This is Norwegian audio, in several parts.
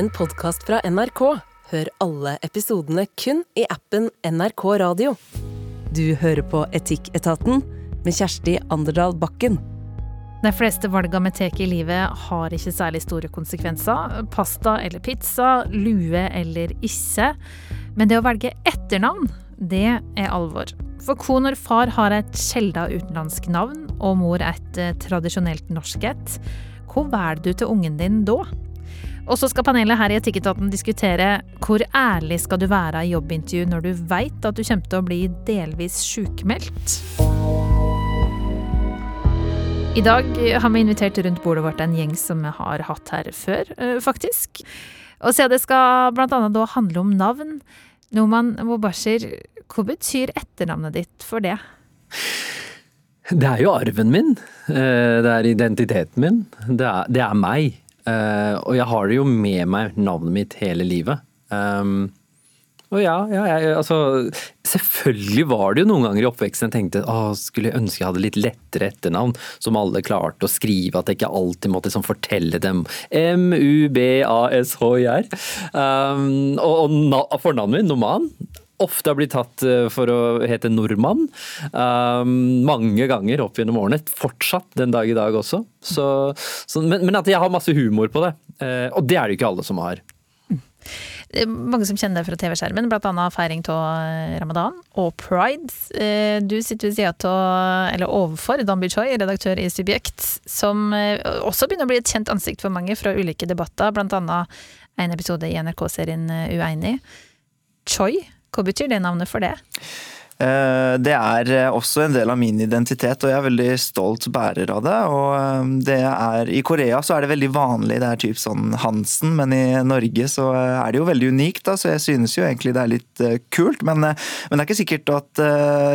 en podkast fra NRK. Hør alle episodene kun i appen NRK Radio. Du hører på Etikketaten med Kjersti Anderdal Bakken. De fleste valgene vi tar i livet har ikke særlig store konsekvenser. Pasta eller pizza, lue eller ikke. Men det å velge etternavn, det er alvor. For kone og far har et sjelda utenlandsk navn, og mor et eh, tradisjonelt norsk et, hva velger du til ungen din da? Og så skal panelet her i Etikketaten diskutere hvor ærlig skal du være i jobbintervju når du veit at du kommer til å bli delvis sjukmeldt? I dag har vi invitert rundt bordet vårt en gjeng som vi har hatt her før, eh, faktisk. Og siden det skal annet da handle om navn, Noman Mubashir, hva betyr etternavnet ditt for det? Det er jo arven min. Eh, det er identiteten min. Det er, det er meg. Eh, og jeg har det jo med meg, navnet mitt, hele livet. Um, og ja, ja jeg, altså Selvfølgelig var det jo noen ganger i oppveksten jeg tenkte å, skulle jeg ønske jeg hadde litt lettere etternavn, som alle klarte å skrive, at jeg ikke alltid måtte liksom fortelle dem M-U-B-A-S-H-I-R. Um, og, og fornavnet mitt, Noman, ofte har blitt tatt eh, for å hete nordmann. Um, mange ganger opp gjennom årene. Fortsatt den dag i dag også. Så, så, men, men, at jeg har masse humor på det. Uh, og det er det ikke alle som har. Mange som kjenner deg fra TV-skjermen, bl.a. feiring av eh, ramadan og pride. Du sitter ved sida av, eller overfor, Danby Choi, redaktør i Subjekt, som også begynner å bli et kjent ansikt for mange fra ulike debatter, bl.a. en episode i NRK-serien Ueinig. Choi hva betyr det navnet for det? Eh, det er eh, også en del av min identitet, og jeg er veldig stolt bærer av det. eh, det er, I Korea så er det veldig vanlig, det er typ sånn Hansen, men i Norge så er det jo veldig unikt. da, Så jeg synes jo egentlig det er litt kult. Men, men det er ikke sikkert at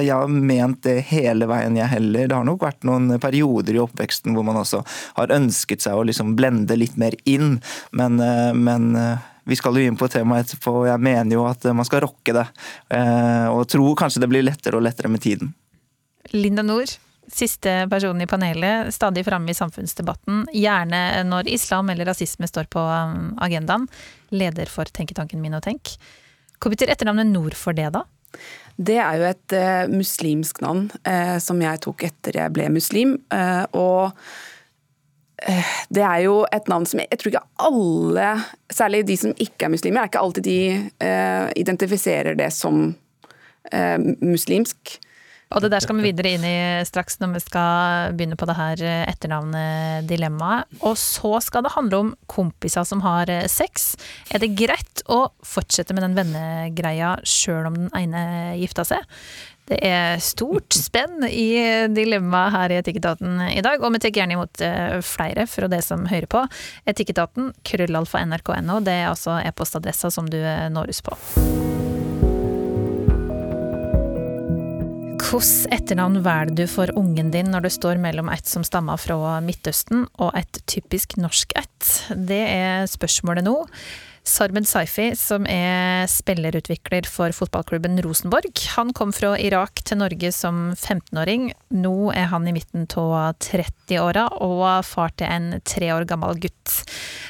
jeg har ment det hele veien, jeg heller. Det har nok vært noen perioder i oppveksten hvor man også har ønsket seg å liksom blende litt mer inn, men, men vi skal jo inn på temaet etterpå, og jeg mener jo at man skal rocke det. Eh, og tror kanskje det blir lettere og lettere med tiden. Linda Nord, siste person i panelet, stadig framme i samfunnsdebatten. Gjerne når islam eller rasisme står på um, agendaen. Leder for tenketanken Min og Tenk. Hva betyr etternavnet Nord for det, da? Det er jo et uh, muslimsk navn uh, som jeg tok etter jeg ble muslim. Uh, og Eh, det er jo et navn som jeg, jeg, tror ikke alle, særlig de som ikke er muslimer, er ikke alltid de uh, identifiserer det som uh, muslimsk. Og det der skal vi videre inn i straks når vi skal begynne på det her etternavnedilemmaet. Og så skal det handle om kompiser som har sex. Er det greit å fortsette med den vennegreia sjøl om den ene gifta seg? Det er stort spenn i dilemmaet her i Etikketaten i dag, og vi tar gjerne imot eh, flere fra det som hører på. Etikketaten, krøllalfa nrk.no, det er altså e-postadressa som du eh, når oss på. Hvilket etternavn velger du for ungen din når du står mellom et som stammer fra Midtøsten og et typisk norsk ett? Det er spørsmålet nå. Sarmed Saifi, som er spillerutvikler for fotballklubben Rosenborg. Han kom fra Irak til Norge som 15-åring. Nå er han i midten av 30-åra og far til en tre år gammel gutt.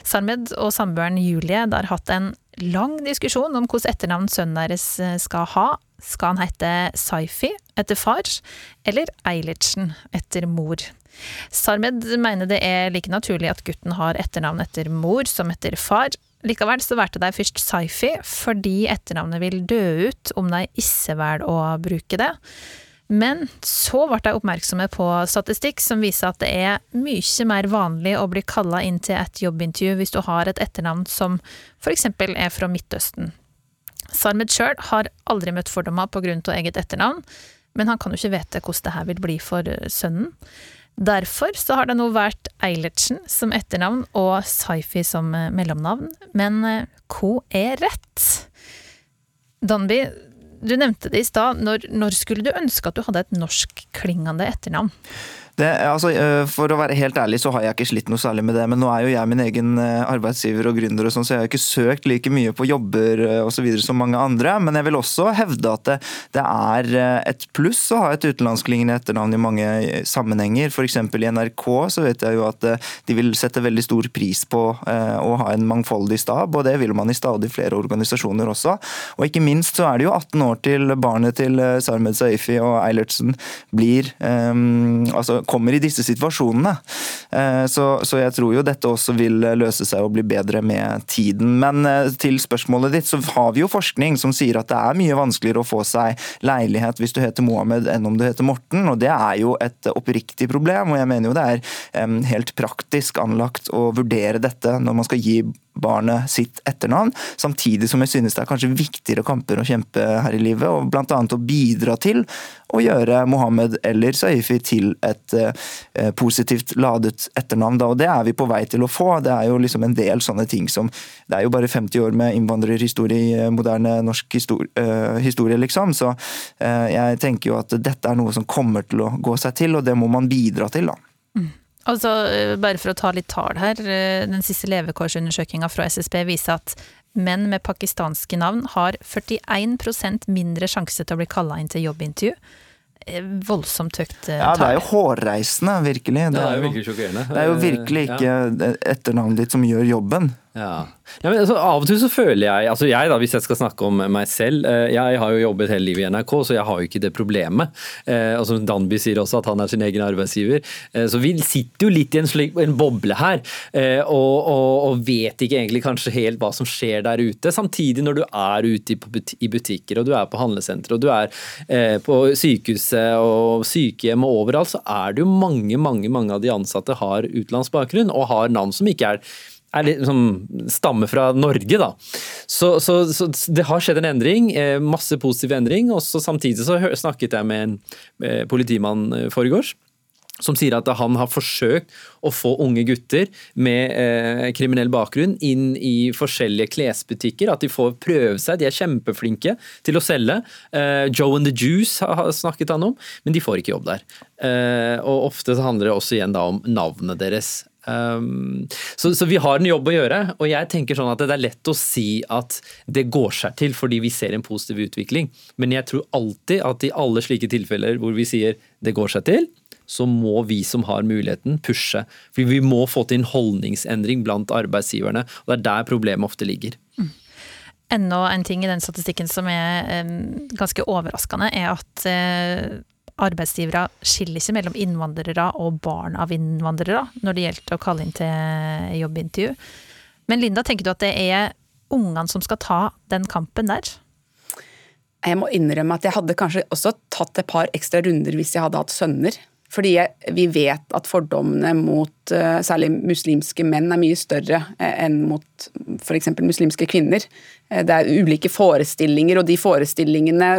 Sarmed og samboeren Julie har hatt en lang diskusjon om hvordan etternavn sønnen deres skal ha. Skal han hete Saifi etter far, eller Eilertsen etter mor? Sarmed mener det er like naturlig at gutten har etternavn etter mor som etter far, Likevel så valgte de først Saifi fordi etternavnet vil dø ut om de ikke velger å bruke det. Men så ble de oppmerksomme på statistikk som viser at det er mye mer vanlig å bli kalla inn til et jobbintervju hvis du har et etternavn som f.eks. er fra Midtøsten. Sarmed sjøl har aldri møtt fordommer av eget etternavn, men han kan jo ikke vite hvordan det her vil bli for sønnen. Derfor så har det nå vært Eilertsen som etternavn og Saifi som eh, mellomnavn. Men eh, hva er rett? Danby, du nevnte det i stad. Når, når, skulle du ønske at du hadde et norskklingende etternavn? Det, altså, eh, for å være helt ærlig så har jeg ikke slitt noe særlig med det, men nå er jo jeg min egen eh, arbeidsgiver og gründer, og sånn, så jeg har ikke søkt like mye på jobber osv. som mange andre. Men jeg vil også hevde at det, det er et pluss å ha et utenlandsklingende etternavn i mange sammenhenger. F.eks. i NRK så vet jeg jo at de vil sette veldig stor pris på å ha en mangfoldig stab, og det vil man i stadig flere organisasjoner også. Og ikke minst så er det jo 18 år til barnet til Sarmed Saifi og Eilertsen blir um, altså kommer i disse situasjonene. Uh, så, så, jeg tror jo dette også vil løse seg og bli bedre med tiden. Men uh, til spørsmålet ditt, så har vi jo forskning som sier at det er mye vanskeligere å få seg leilighet hvis du heter Mohammed enn om du heter Morten, og det er jo et oppriktig problem. Og jeg mener jo det er helt praktisk anlagt å vurdere dette når man skal gi barnet sitt etternavn, samtidig som jeg synes det er kanskje viktigere kamper å kjempe her i livet, og bl.a. å bidra til å gjøre Mohammed eller Saifi til et eh, positivt ladet etternavn. Og det er vi på vei til å få. Det er jo liksom en del sånne ting som Det er jo bare 50 år med innvandrerhistorie i eh, moderne norsk historie, eh, historie liksom. Så jeg tenker jo at dette er noe som kommer til å gå seg til, og det må man bidra til, da. Mm. Altså, eh, bare for å ta litt tall her. Eh, den siste levekårsundersøkinga fra SSB viser at menn med pakistanske navn har 41% mindre sjanse til å bli kalla inn til jobbintervju. Eh, voldsomt høyt tall. Ja, det er jo hårreisende, virkelig. Det, er, jo virkelig sjokkerende. Det er jo virkelig ikke etternavnet ditt som gjør jobben. Ja. ja altså, av og til så føler jeg altså jeg da, Hvis jeg skal snakke om meg selv eh, Jeg har jo jobbet hele livet i NRK, så jeg har jo ikke det problemet. Eh, og som Danby sier også, at han er sin egen arbeidsgiver. Eh, så vi sitter jo litt i en, slik, en boble her, eh, og, og, og, vet ikke egentlig kanskje helt hva som skjer der ute. Samtidig, når du er ute i, butikker, og du er på handlesenter, og du er eh, på sykehuset og sykehjem og overalt, så er det jo mange, mange, mange av de ansatte har utenlandsk bakgrunn og har navn som ikke er er liksom, stammer fra Norge, da. Så, så, så, det har skjedd en endring, eh, masse positiv endring. og Samtidig så snakket jeg med en politimann eh, foregårs som sier at han har forsøkt å få unge gutter med eh, kriminell bakgrunn inn i forskjellige klesbutikker. At de får prøve seg. De er kjempeflinke til å selge. Eh, Joe and the Juice har snakket han om, men de får ikke jobb der. Eh, og Ofte handler det også igjen om navnet deres. Um, så, så, vi har en jobb å gjøre, og jeg tenker sånn at det er lett å si at det går seg til fordi vi ser en positiv utvikling, men jeg tror alltid at i alle slike tilfeller hvor vi sier det går seg til, så må vi som har muligheten, pushe. For vi må få til en holdningsendring blant arbeidsgiverne, og det er der problemet ofte ligger. Mm. Enda en ting i den statistikken som er eh, ganske overraskende, er at eh, arbeidsgivere skiller ikke mellom innvandrere og barn av innvandrere når det gjelder å kalle inn til jobbintervju. Men Linda, tenker du at det er ungene som skal ta den kampen der? Jeg må innrømme at jeg hadde kanskje også tatt et par ekstra runder hvis jeg hadde hatt sønner. Fordi vi vet at fordommene mot uh, særlig muslimske menn er mye større uh, enn mot f.eks. muslimske kvinner. Uh, det er ulike forestillinger, og de forestillingene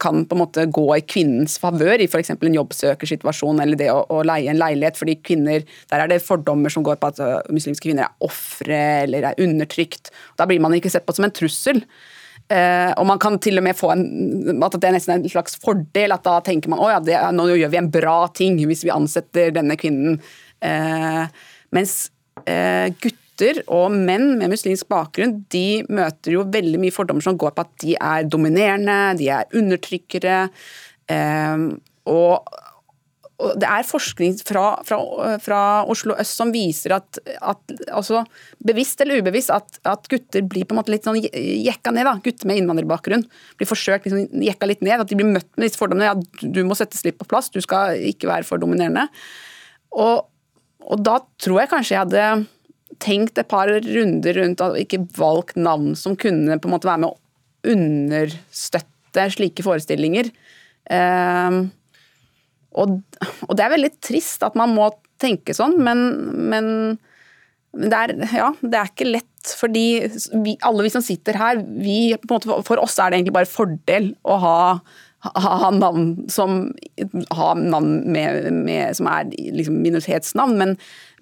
kan på en måte gå i kvinnens favør i f.eks. en jobbsøkersituasjon eller det å, å, leie en leilighet. fordi kvinner, Der er det fordommer som går på at muslimske kvinner er ofre eller er undertrykt. Da blir man ikke sett på som en trussel. Uh, og man kan til og med få en, at det er nesten en slags fordel. at Da tenker man at ja, nå gjør vi en bra ting hvis vi ansetter denne kvinnen. Uh, mens uh, gutter og menn med muslimsk bakgrunn de møter jo veldig mye fordommer som går på at de er dominerende, de er undertrykkere. og det er forskning fra, fra, fra, Oslo øst som viser at, at altså, bevisst eller ubevisst, at, at, gutter blir på en måte litt sånn jekka ned. da, Gutter med innvandrerbakgrunn blir forsøkt liksom jekka litt ned. At de blir møtt med disse fordommene. Ja, du må settes litt på plass, du skal ikke være for dominerende. Og, og da tror jeg kanskje jeg hadde tenkt et par runder rundt og ikke valgt navn som kunne på en måte være med å understøtte slike forestillinger. Um, og, og, det er veldig trist at man må tenke sånn, men, men, det, er, ja, det er ikke lett. Fordi vi, alle vi som sitter her, vi, måte, for oss er det egentlig bare fordel å ha, ha navn som, ha navn med, med, som er liksom minoritetsnavn, men,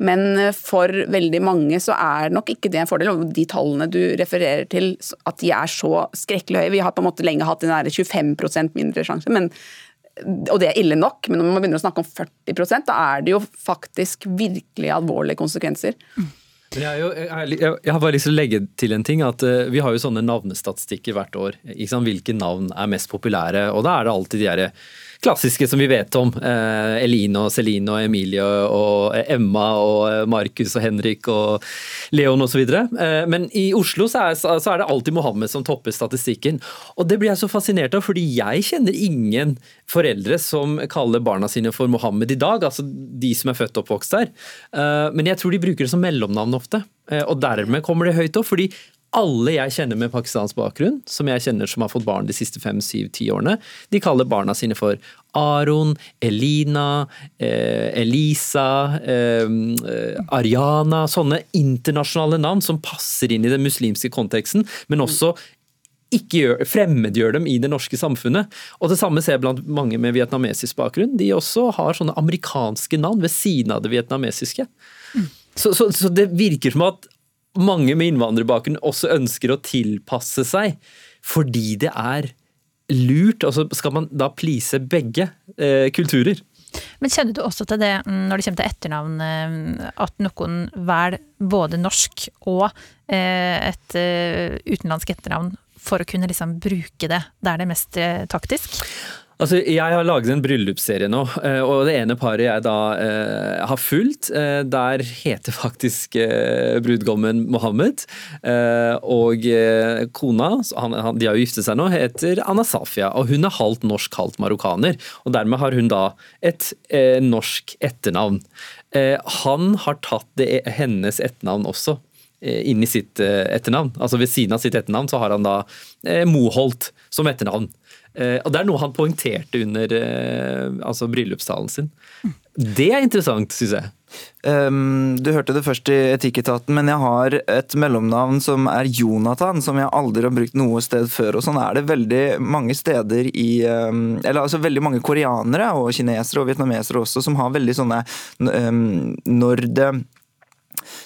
men, for veldig mange så er nok ikke det en fordel. Og de tallene du refererer til, at de er så skrekkelig høye Vi har på en måte lenge hatt den 25% mindre sjanse, men og det er ille nok, men når man begynner å snakke om 40% da er det jo faktisk virkelig alvorlige konsekvenser. Jeg, jo, jeg, har bare lyst til å legge til en ting, at uh, Vi har jo sånne navnestatistikker hvert år. Hvilke navn er mest populære? og Da er det alltid de der klassiske som vi vet om. Eh, Eline og Celine og Emilie og Emma og Markus og Henrik og Leon osv. Eh, men i Oslo så er, så er, det alltid Mohammed som topper statistikken. Og det blir jeg så fascinert av, fordi jeg kjenner ingen foreldre som kaller barna sine for Mohammed i dag, altså de som er født og oppvokst der. Eh, men jeg tror de bruker det som mellomnavn ofte. Eh, og dermed kommer det høyt opp, fordi alle jeg kjenner med pakistansk bakgrunn, som jeg kjenner som har fått barn de siste fem, syv, ti årene, de kaller barna sine for Aron, Elina, eh, Elisa, eh, Ariana Sånne internasjonale navn som passer inn i den muslimske konteksten, men også ikke gjør, fremmedgjør dem i det norske samfunnet. Og Det samme ser jeg blant mange med vietnamesisk bakgrunn. De også har sånne amerikanske navn ved siden av det vietnamesiske. Mm. Så, så, så, det virker som at mange med innvandrerbakgrunn også ønsker å tilpasse seg, fordi det er lurt. Og så skal man da please begge eh, kulturer. Men kjenner du også til det mm, når det kommer til etternavn, eh, at noen velger både norsk og eh, et eh, utenlandsk etternavn for å kunne liksom bruke det der det er mest taktisk? Altså, Jeg har laget en bryllupsserie nå, eh, og det ene paret jeg da eh, har fulgt, eh, der heter faktisk eh, brudgommen Mohammed. Eh, og eh, kona, han, han, de har jo giftet seg nå, heter Anna Safia. Og hun er halvt norsk, halvt marokkaner. Og dermed har hun da et norsk etternavn. han har tatt det, hennes etternavn også inn i sitt etternavn. Altså Ved siden av sitt etternavn så har han da Moholt som etternavn. Eh, og Det er noe han poengterte under eh, altså bryllupstalen sin. Det er interessant, syns jeg. Um, du hørte det først i Etikketaten, men jeg har et mellomnavn som er Jonathan, som jeg aldri har brukt noe sted før. og Sånn er det veldig mange steder i um, Eller altså veldig mange koreanere og kinesere og vietnamesere også, som har veldig sånne um, Når det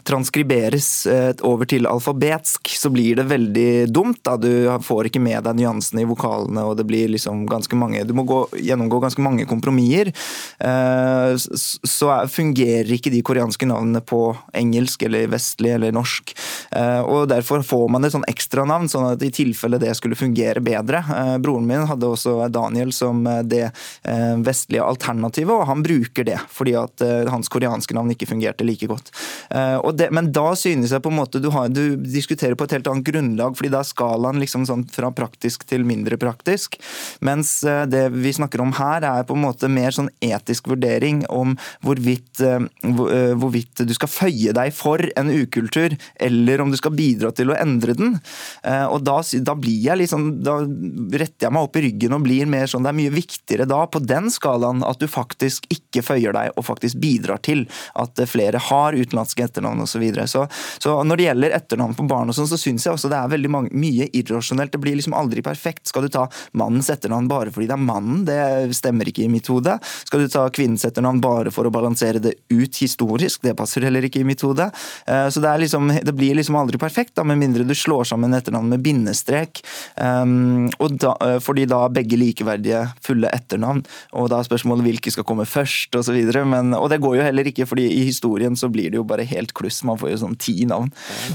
transkriberes eh, over til alfabetsk, så blir det veldig dumt. Da. Du får ikke med deg nyansene i vokalene, og det blir liksom ganske mange Du må gå, gjennomgå ganske mange kompromisser. Eh, så fungerer ikke de koreanske navnene på engelsk eller vestlig eller norsk. Eh, og Derfor får man et sånn ekstranavn, sånn at i tilfelle det skulle fungere bedre. Broren min hadde også Daniel som det vestlige alternativet, og han bruker det fordi at hans koreanske navn ikke fungerte like godt. Det, men da synes jeg på en måte du, har, du, diskuterer på et helt annet grunnlag, fordi da er skalaen liksom sånn fra praktisk til mindre praktisk. Mens eh, det vi snakker om her, er på en måte mer sånn etisk vurdering om hvorvidt, eh, eh, hvorvidt du skal føye deg for en ukultur, eller om du skal bidra til å endre den. Og da, da blir jeg liksom Da retter jeg meg opp i ryggen og blir mer sånn Det er mye viktigere da, på den skalaen, at du faktisk ikke føyer deg og faktisk bidrar til at flere har utenlandske etternavn osv. Så, videre. så Så når det gjelder etternavn på barn, og sånn, så syns jeg også det er veldig mange, mye irrasjonelt. Det blir liksom aldri perfekt. Skal du ta mannens etternavn bare fordi det er mannen? Det stemmer ikke i mitt hode. Skal du ta kvinnens etternavn bare for å balansere det ut historisk? Det passer heller ikke i mitt hode. Eh, så det, liksom, det blir liksom aldri perfekt, da, med mindre du slår sammen etternavn med bindestrek. og da, eh, fordi da begge likeverdige fulle etternavn. Og da er spørsmålet hvilke skal komme først, osv. Og, og det går jo heller ikke, fordi i historien så blir det jo bare helt kluss man får jo sånn ti navn.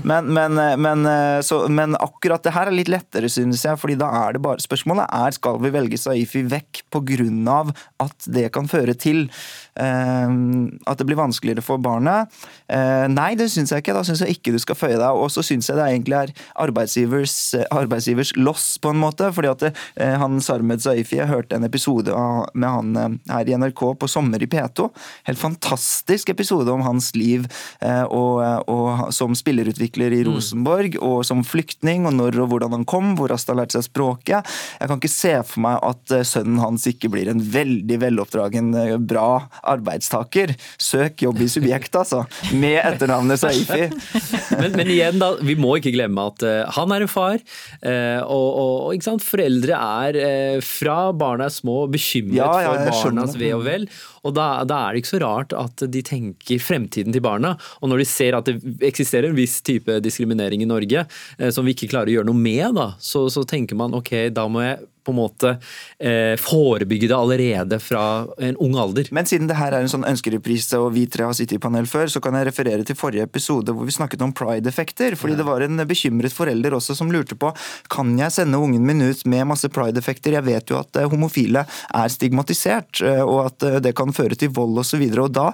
Men, men, men, så, men, akkurat det her er litt lettere, synes jeg. fordi da er det bare Spørsmålet er skal vi velge Saifi vekk pga. at det kan føre til eh, at det blir vanskeligere for barnet. Eh, nei, det syns jeg ikke. Da syns jeg ikke du skal føye deg. Og så syns jeg det egentlig er arbeidsgivers, arbeidsgivers loss, på en måte. fordi at det, eh, han Sarmed Saifi, jeg hørte en episode med han eh, her i NRK på Sommer i P2. Helt fantastisk episode om hans liv eh, og og, som spillerutvikler i mm. Rosenborg, mm. og som flyktning, og når og hvordan han kom, hvor raskt han lærte seg språket. Jeg kan ikke se for meg at eh, sønnen hans ikke blir en veldig veloppdragen, eh, bra arbeidstaker. Søk jobb i Subjekt, altså. Med etternavnet Saifi. men, men, igjen, da. Vi må ikke glemme at uh, han er en far, uh, og, og, sant, foreldre er uh, fra barna er små bekymret ja, ja, for barnas ve og vel. Og da, da, er det ikke så rart at de tenker fremtiden til barna. Og når de ser at det eksisterer en viss type diskriminering i Norge som vi ikke klarer å gjøre noe med, da, så, så tenker man ok, da må jeg på en måte eh, forebygge det allerede fra en ung alder. Men siden det her er en sånn ønskereprise, og vi tre har sittet i panel før, så kan jeg referere til forrige episode hvor vi snakket om pride-effekter. Fordi det var en bekymret forelder også som lurte på kan jeg sende ungen min ut med masse pride-effekter. Jeg vet jo at eh, homofile er stigmatisert, eh, og at eh, det kan føre til vold osv. Og, og da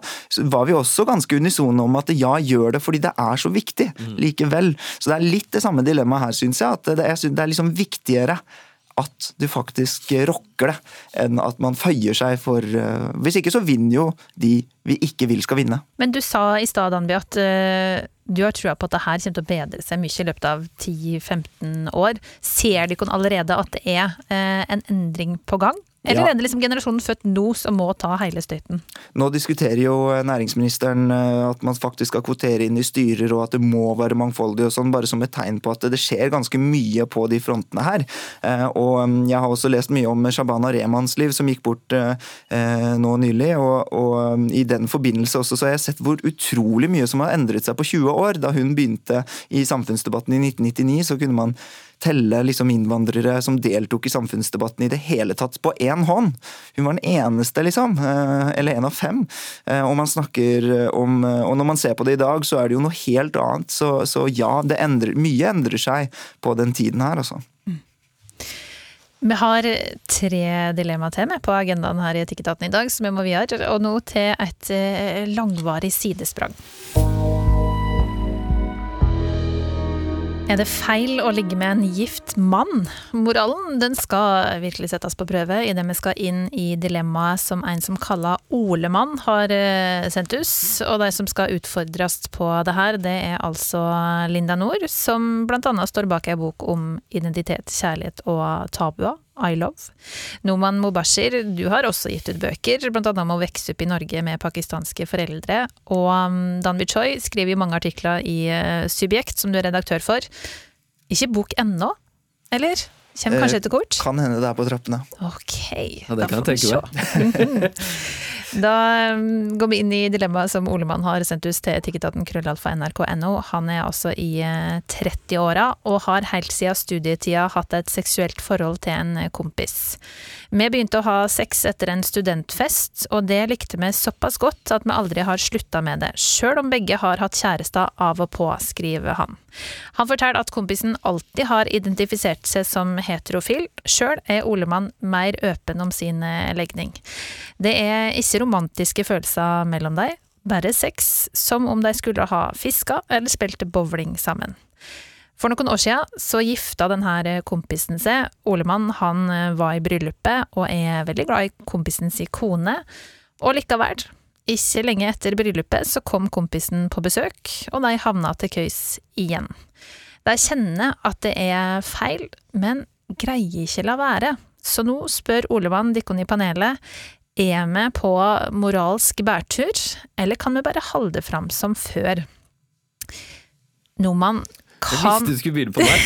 var vi også ganske unisone om at ja, gjør det fordi det er så viktig likevel. Så det er litt det samme dilemmaet her, syns jeg. At det er, det er liksom viktigere at du faktisk rocker det, enn at man føyer seg for uh, Hvis ikke så vinner jo de vi ikke vil skal vinne. Men du sa i stad, Danby, at uh, du har trua på at det her kommer til å bedre seg mye i løpet av 10-15 år. Ser dere allerede at det er uh, en endring på gang? Eller ja. er det liksom generasjonen født nå som må ta hele støyten? Nå diskuterer jo næringsministeren eh, at man faktisk skal kvotere inn i styrer, og at det må være mangfoldig og sånn, bare som et tegn på at det skjer ganske mye på de frontene her. Eh, og mm, jeg har også lest mye om Shabana Remans liv, som gikk bort eh, nå nylig. Og, og mm, i den forbindelse også så har jeg sett hvor utrolig mye som har endret seg på 20 år. Da hun begynte i samfunnsdebatten i 1999, så kunne man telle liksom innvandrere som deltok i samfunnsdebatten i det hele tatt, på én hånd. Hun var den eneste, liksom. Eh, eller en av fem. Eh, og man snakker om Og når man ser på det i dag, så er det jo noe helt annet. Så, så ja, endrer, mye endrer seg på den tiden her, altså. Vi har tre dilemmaer til med på agendaen her i Etikketaten i dag, som vi må videre. Og nå til et eh, langvarig sidesprang. Er det feil å ligge med en gift mann? Moralen den skal virkelig settes på prøve idet vi skal inn i dilemmaet som en som kaller Olemann har eh, sendt oss. Og de som skal utfordres på det her, det er altså Linda Nord, som annet står bak ei bok om identitet, kjærlighet og tabuer i Love. Noman Mubashir, du har også gitt ut bøker, bl.a. om å vokse opp i Norge med pakistanske foreldre. Og Dan Danby Choi skriver jo mange artikler i uh, Subjekt, som du er redaktør for. Ikke bok ennå, eller? Kommer kanskje etter kort? Kan hende det er på trappene. Ok, ja, det da får vi se. Da um, går vi inn i dilemmaet som Olemann har sendt ut til etikketaten krøllalfa nrk.no. Han er altså i 30-åra eh, og har helt siden studietida hatt et seksuelt forhold til en eh, kompis. Vi begynte å ha sex etter en studentfest, og det likte vi såpass godt at vi aldri har slutta med det, sjøl om begge har hatt kjærester av og på, skriver han. Han forteller at kompisen alltid har identifisert seg som heterofil, sjøl er Olemann mer åpen om sin eh, legning. Det er ikke romantiske følelser mellom dem, bare sex, som om de skulle ha fiska eller spilt bowling sammen. For noen år siden så gifta denne kompisen seg. Olemann han eh, var i bryllupet og er veldig glad i kompisen sin kone. Og likevel, ikke lenge etter bryllupet så kom kompisen på besøk, og de havna til køys igjen. De kjenner at det er feil, men greier ikke la være. Så nå spør Olemann dere i panelet er vi på moralsk bærtur, eller kan vi bare holde fram som før? Noman. Jeg visste du skulle begynne på meg.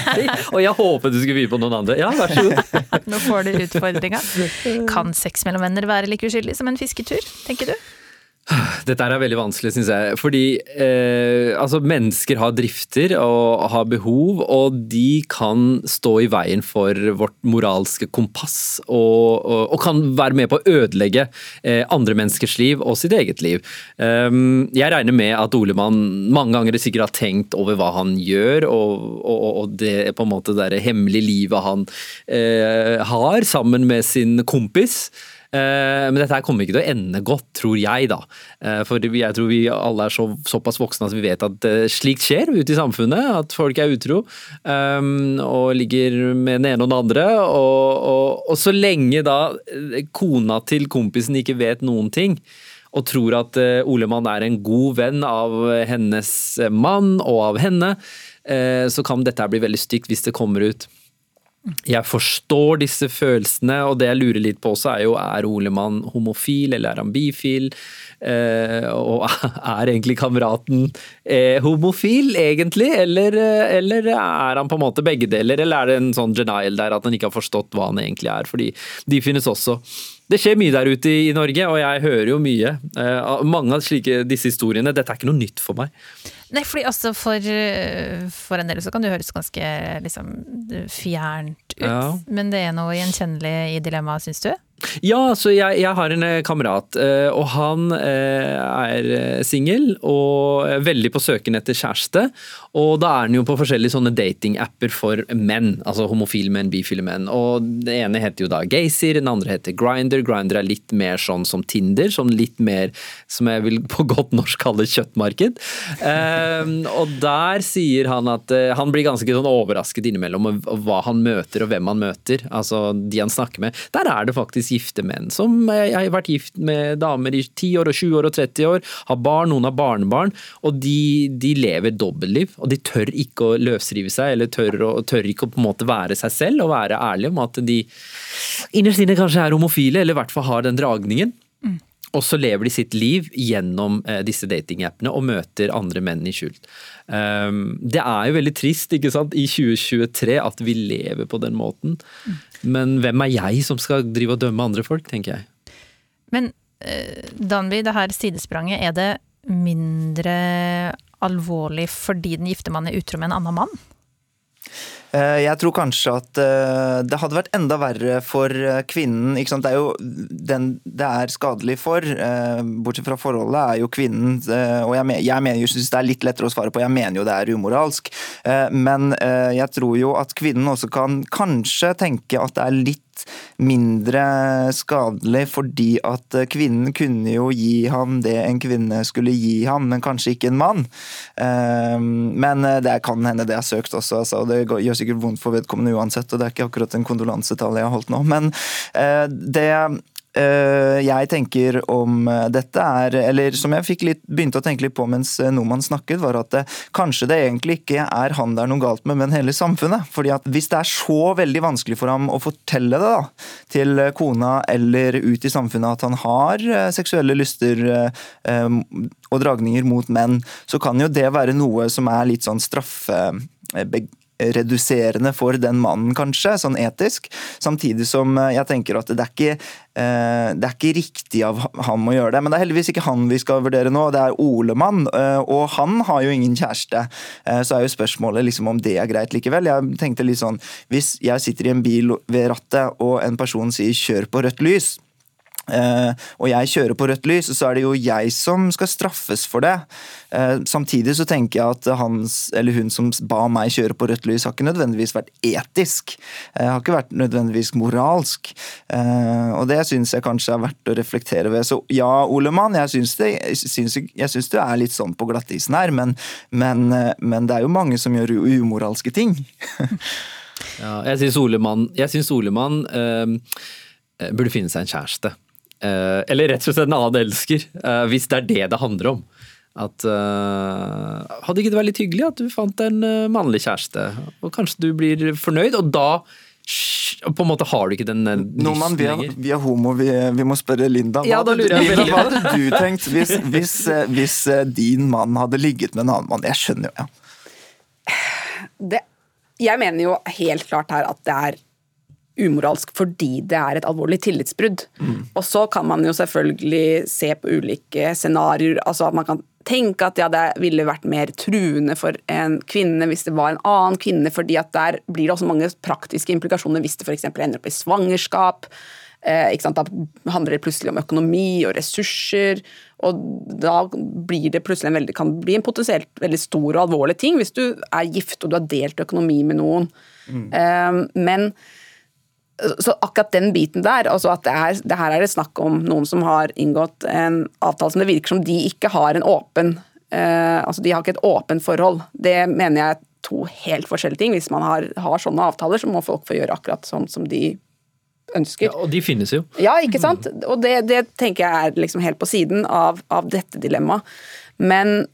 og jeg håpet du skulle begynne på noen andre. Ja, vær så god. Nå får du utfordringa. Kan sex mellom venner være like uskyldig som en fisketur, tenker du? Dette er veldig vanskelig, syns jeg. Fordi eh, altså, mennesker har drifter og har behov, og de kan stå i veien for vårt moralske kompass. Og, og, og kan være med på å ødelegge eh, andre menneskers liv og sitt eget liv. Um, jeg regner med at Olemann mange ganger sikkert har tenkt over hva han gjør, og, og det på en måte det hemmelige livet han eh, har sammen med sin kompis. Eh, men dette her kommer ikke til å ende godt, tror jeg, da. Eh, for jeg tror vi alle er så, såpass voksne at vi vet at eh, slikt skjer ute i samfunnet. At folk er utro og ligger med den ene og den andre. Og, og, og så lenge da kona til kompisen ikke vet noen ting, og tror at Olemann er en god venn av hennes mann og av henne, så kan dette bli veldig stygt hvis det kommer ut jeg forstår disse følelsene, og det jeg lurer litt på også, er jo er Olemann homofil, eller er han bifil? Eh, og er egentlig kameraten eh, homofil, egentlig? Eller, eh, eller, er han på en måte begge deler, eller er det en sånn denial der at han ikke har forstått hva han egentlig er? Fordi de finnes også. Det skjer mye der ute i Norge, og jeg hører jo mye. Uh, mange av slike, disse historiene. Dette er ikke noe nytt for meg. Nei, fordi altså for, for en del så kan det høres ganske liksom fjernt ut. Ja. Men det er noe gjenkjennelig i dilemmaet, syns du? Ja, så jeg, jeg har en eh, kamerat, eh, og han eh, er singel og veldig på søken etter kjæreste. Og da er han jo på forskjellige sånne datingapper for menn, altså homofile menn, bifile menn. Og det ene heter jo da Gaysir, den andre heter Grinder. Grinder er litt mer sånn som Tinder, sånn litt mer som jeg vil på godt norsk kalle kjøttmarked. og der sier han at han blir ganske sånn overrasket innimellom hva han møter og hvem han møter. Altså de han snakker med. Der er det faktisk gifte menn. Som har vært gift med damer i 10 år og 20 år og 30 år, har barn, noen har barnebarn, og de, de lever dobbeltliv. Og de tør ikke å løsrive seg, eller tør, å, tør ikke å på en måte være seg selv og være ærlige om at de innerst inne kanskje er homofile, eller i hvert fall har den dragningen. Og så lever de sitt liv gjennom eh, disse datingappene og møter andre menn i skjult. Um, det er jo veldig trist ikke sant, i 2023 at vi lever på den måten. Men hvem er jeg som skal drive og dømme andre folk, tenker jeg. Men uh, Danby, det her sidespranget, er det mindre alvorlig fordi den gifte mannen er utro med en annen mann? Eh, jeg tror kanskje at eh, det hadde vært enda verre for eh, kvinnen. Det er jo den det er skadelig for, bortsett fra forholdet, er jo kvinnen. Og jeg, mener, jo, synes det er litt lettere å svare på, jeg mener jo det er umoralsk. Men jeg tror jo at kvinnen også kan kanskje tenke at det er litt mindre skadelig, fordi at kvinnen kunne jo gi ham det en kvinne skulle gi ham, men kanskje ikke en mann. Ehm, men det kan hende det er søkt også, altså, og det gjør sikkert vondt for vedkommende uansett, og det er ikke akkurat en kondolansetale jeg har holdt nå. Men eh, det Eh, jeg tenker om eh, dette er, eller som jeg litt, begynte å tenke litt på mens eh, Noman snakket, var at det, kanskje det egentlig ikke er han det er noe galt med, men hele samfunnet. Fordi at Hvis det er så veldig vanskelig for ham å fortelle det da, til kona eller ut i samfunnet at han har seksuelle lyster og dragninger mot menn, så kan jo det være noe som er litt sånn straffe reduserende for den mannen, kanskje, sånn etisk. Samtidig som eh, jeg tenker at det er ikke eh, det er ikke riktig av ham å gjøre det. Men det er heldigvis ikke han vi skal vurdere nå, det er Olemann. Eh, og han har jo ingen kjæreste. Så er jo spørsmålet liksom om det er greit likevel. Jeg tenkte litt sånn, Hvis jeg sitter i en bil ved rattet og en person sier 'kjør på rødt lys', Uh, og jeg kjører på rødt lys, så er det jo jeg som skal straffes for det. Uh, samtidig så tenker jeg at hans, eller hun som ba meg kjøre på rødt lys, har ikke nødvendigvis vært etisk. Uh, har ikke vært nødvendigvis moralsk. og det syns jeg kanskje er verdt å reflektere ved. Så ja, Olemann, jeg syns, det, du er litt sånn på glattisen her, men, men, men, det er jo mange som gjør umoralske ting. ja, jeg syns Olemann, jeg synes Olemann burde finne seg en kjæreste. Eh, eller rett og slett en annen elsker, eh, hvis det er det det handler om. At uh, Hadde ikke det vært litt hyggelig at du fant en uh, mannlig kjæreste, og kanskje du blir fornøyd, og da på en måte har du ikke den Noman, vi, er, vi er homo, vi, vi, må spørre Linda. Hva, ja, da lurer jeg hva hadde du tenkt hvis, hvis, hvis, din mann hadde ligget med en annen mann? Jeg skjønner jo, ja. Det, jeg mener jo helt klart her at det er umoralsk fordi det er et alvorlig tillitsbrudd. Mm. Og så kan man jo selvfølgelig se på ulike scenarioer. altså at man kan tenke at ja, det ville vært mer truende for en kvinne hvis det var en annen kvinne, fordi at der blir det også mange praktiske implikasjoner hvis det f.eks. ender opp i svangerskap. Eh, da handler det plutselig om økonomi og ressurser. og Da blir det plutselig en veldig, kan det bli en potensielt veldig stor og alvorlig ting hvis du er gift og du har delt økonomi med noen. Mm. Eh, men så akkurat den biten der, altså at det, er, det, her er det snakk om noen som har inngått en avtale som det virker som de ikke har en åpen eh, altså De har ikke et åpent forhold. Det mener jeg er to helt forskjellige ting. Hvis man har, har, sånne avtaler, så må folk få gjøre akkurat sånn som de ønsker. Ja, og de finnes jo. Ja, ikke sant. Og det, det tenker jeg er liksom helt på siden av, av dette dilemmaet. Men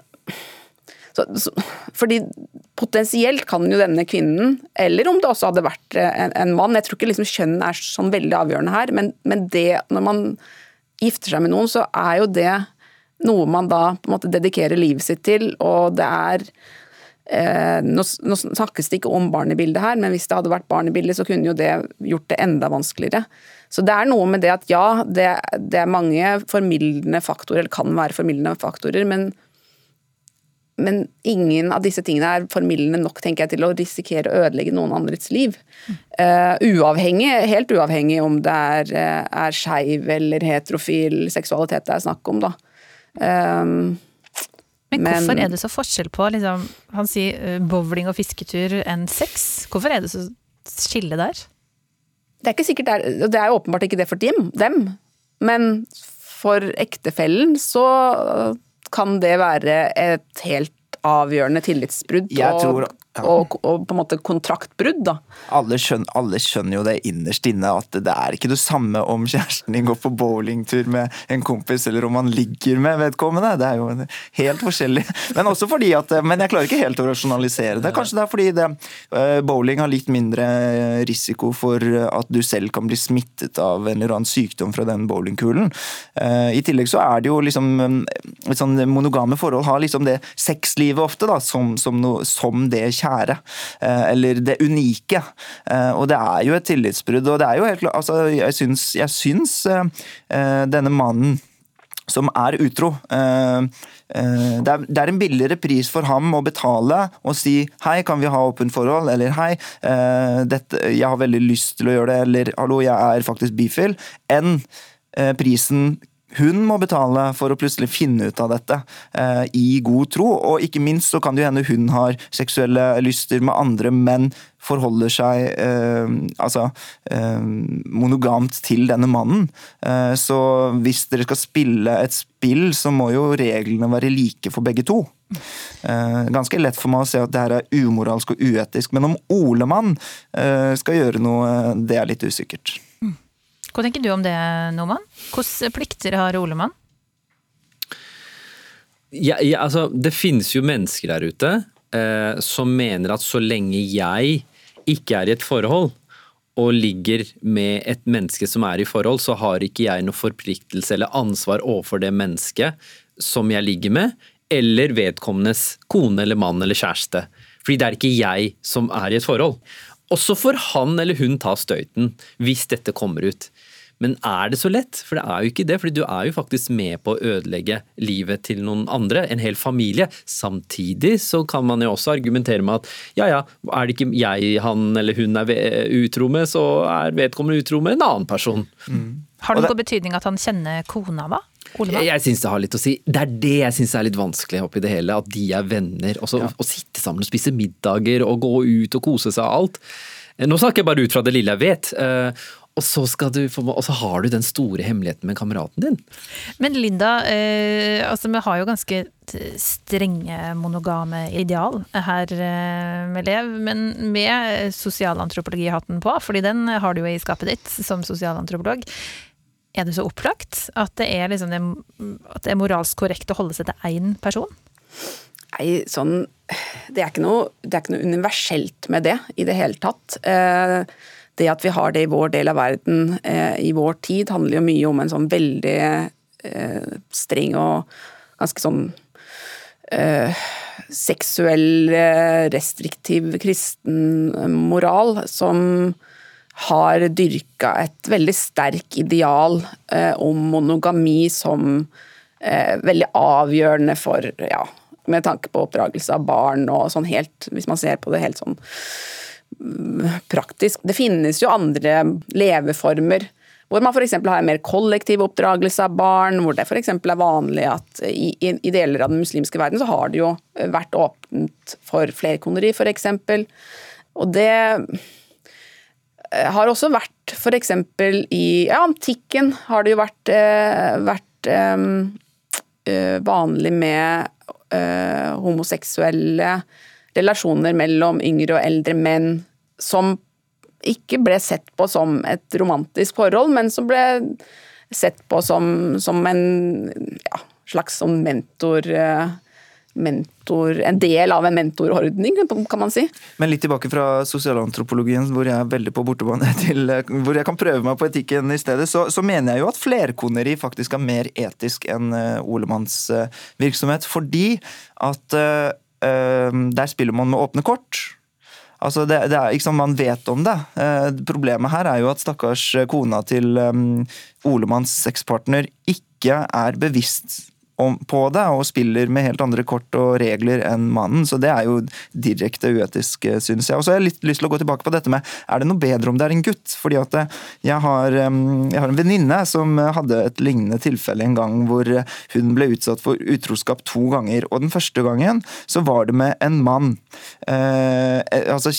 så, så, fordi potensielt kan jo denne kvinnen, eller om det også hadde vært en, en mann Jeg tror ikke liksom kjønn er sånn veldig avgjørende her, men, men, det når man gifter seg med noen, så er jo det noe man da på en måte dedikerer livet sitt til, og det er eh, nå, nå snakkes det ikke om barn i bildet her, men hvis det hadde vært barn i bildet, så kunne jo det gjort det enda vanskeligere. Så det er noe med det at ja, det, det er mange formildende faktorer, eller kan være formildende faktorer, men, men ingen av disse tingene er formildende nok tenker jeg, til å risikere å ødelegge noen andres liv. Uh, uavhengig, helt uavhengig om det er, uh, er skeiv eller heterofil seksualitet det er snakk om. da. Um, men hvorfor men, er det så forskjell på liksom, Han sier uh, bowling og fisketur enn sex. Hvorfor er det så skille der? Det er ikke sikkert det er, det er åpenbart ikke det for dem, dem. men for ektefellen så kan det være et helt avgjørende tillitsbrudd. Jeg tror og, og, på en måte kontraktbrudd, da. Alle skjønner, alle skjønner, jo det innerst inne, at det er ikke det samme om kjæresten din går på bowlingtur med en kompis, eller om han ligger med vedkommende. Det er jo helt forskjellig. Men også fordi at, men jeg klarer ikke helt å rasjonalisere det. Kanskje det er fordi det, eh, bowling har litt mindre risiko for at du selv kan bli smittet av en eller annen sykdom fra den bowlingkulen. Eh, I tillegg så er det jo liksom sånn Monogame forhold har liksom det sexlivet ofte da, som, som, no, som det kjære. Eh, eller det unike. Eh, og det er jo et tillitsbrudd. Og det er jo helt altså, jeg syns, jeg syns eh, denne mannen som er utro. Det er en billigere pris for ham å betale og si 'hei, kan vi ha åpent forhold', eller 'hei, jeg har veldig lyst til å gjøre det', eller 'hallo, jeg er faktisk bifil', enn prisen hun må betale for å plutselig finne ut av dette eh, i god tro. Og ikke minst så kan det jo hende hun har seksuelle lyster med andre, men forholder seg eh, altså eh, monogamt til denne mannen. Eh, så hvis dere skal spille et spill, så må jo reglene være like for begge to. Eh, ganske lett for meg å se at det her er umoralsk og uetisk, men om Olemann eh, skal gjøre noe, det er litt usikkert. Hva tenker du om det, Noman? Hvilke plikter har Olemann? Ja, ja, altså, det finnes jo mennesker der ute eh, som mener at så lenge jeg ikke er i et forhold, og ligger med et menneske som er i forhold, så har ikke jeg noe forpliktelse eller ansvar overfor det mennesket som jeg ligger med, eller vedkommendes kone eller mann eller kjæreste. Fordi det er ikke jeg som er i et forhold. Og så får han eller hun ta støyten hvis dette kommer ut. Men er det så lett? For det er jo ikke det. for du er jo faktisk med på å ødelegge livet til noen andre, en hel familie. Samtidig så kan man jo også argumentere med at ja ja, er det ikke jeg han eller hun er utro med, så er vedkommende utro med en annen person. Mm. Har det noen betydning at han kjenner kona, da? Olemann? Jeg, jeg syns det har litt å si. Det er det jeg syns er litt vanskelig oppi det hele. At de er venner. Og så ja. å sitte sammen og spise middager og gå ut og kose seg og alt. Nå snakker jeg bare ut fra det lille jeg vet. Eh, og så, du, og så, har du den store hemmeligheten med kameraten din. Men Linda, eh, altså vi har jo ganske strenge monogame ideal her eh, med Lev, men med sosialantropologihatten på, fordi den har du jo i skapet ditt som sosialantropolog. Er det så opplagt at det er, liksom det, at det er moralsk korrekt å holde seg til én person? Nei, sånn det er, noe, det er, ikke noe, universelt med det i det hele tatt. Eh, det at vi har det i vår del av verden eh, i vår tid, handler jo mye om en sånn veldig eh, streng og ganske sånn seksuell, restriktiv kristen moral som har dyrka et veldig sterk ideal eh, om monogami som eh, veldig avgjørende for ja, med tanke på oppdragelse av barn og sånn helt Hvis man ser på det helt sånn mm, praktisk. Det finnes jo andre leveformer hvor man f.eks. har en mer kollektiv oppdragelse av barn, hvor det f.eks. er vanlig at i, i, deler av den muslimske verden så har det jo vært åpent for flerkoneri, f.eks. Og det Eh, har også vært f.eks. i ja, antikken har det jo vært, eh, vært eh, vanlig med eh, homoseksuelle relasjoner mellom yngre og eldre menn som ikke ble sett på som et romantisk forhold, men som ble sett på som, som en ja, slags sånn mentor... Mentor, en del av en mentorordning, kan man si. Men litt tilbake fra sosialantropologien, hvor jeg er veldig på bortebane til hvor jeg kan prøve meg på etikken i stedet, så, så mener jeg jo at flerkoneri faktisk er mer etisk enn uh, Olemanns uh, virksomhet. Fordi at uh, der spiller man med åpne kort. Altså det, det er, liksom, Man vet om det. Eh, problemet her er jo at stakkars kona til um, Olemanns sexpartner ikke er bevisst på det, og spiller med helt andre kort og regler enn mannen. Så det er jo direkte uetisk, eh, syns jeg. Og så har jeg litt lyst til å gå tilbake på dette med er det noe bedre om det er en gutt? Fordi at eh, jeg har, jeg har en venninne som hadde et lignende tilfelle en gang hvor hun ble utsatt for utroskap to ganger. Og den første gangen så var det med en mann. Eh, altså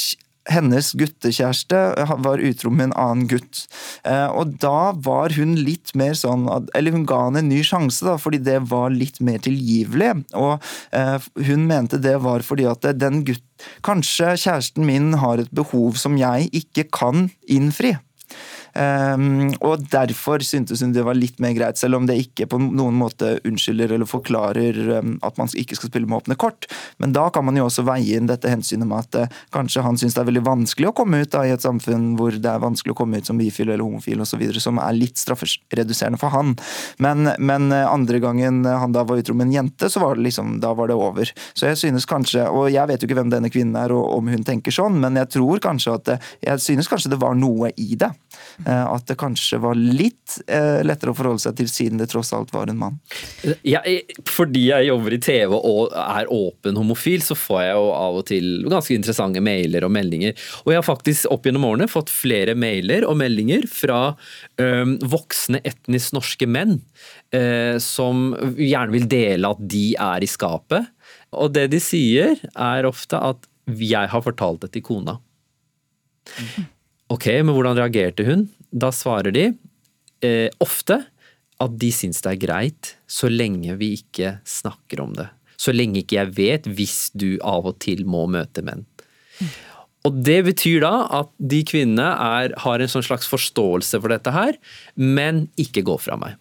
hennes guttekjæreste var utro med en annen gutt. Eh, og da var hun litt mer sånn Eller hun ga han en ny sjanse, da, fordi det var litt mer tilgivelig. Og eh, hun mente det var fordi at den gutt Kanskje kjæresten min har et behov som jeg ikke kan innfri. Um, og derfor syntes hun det var litt mer greit, selv om det ikke på noen måte unnskylder eller forklarer um, at man ikke skal spille med åpne kort. Men da kan man jo også veie inn dette hensynet med at uh, kanskje han syns det er veldig vanskelig å komme ut da, i et samfunn hvor det er vanskelig å komme ut som bifil eller homofil osv., som er litt straffereduserende for han. Men, men uh, andre gangen han da var utro med en jente, så var det liksom, da var det over. Så jeg synes kanskje, og jeg vet jo ikke hvem denne kvinnen er og om hun tenker sånn, men jeg tror kanskje at jeg synes kanskje det var noe i det. Eh, at det kanskje var litt eh, lettere å forholde seg til siden det tross alt var en mann. Ja, fordi jeg jobber i TV og er åpen homofil, så får jeg jo av og til ganske interessante mailer og meldinger. Og jeg har faktisk opp gjennom årene fått flere mailer og meldinger fra øhm, voksne etnisk norske menn øh, som gjerne vil dele at de er i skapet. Og det de sier, er ofte at jeg har fortalt det til kona. Mm. Ok, men hvordan reagerte hun? Da svarer de eh, ofte at de syns det er greit så lenge vi ikke snakker om det. Så lenge ikke jeg vet hvis du av og til må møte menn. Og Det betyr da at de kvinnene er, har en sånn slags forståelse for dette her, men ikke går fra meg.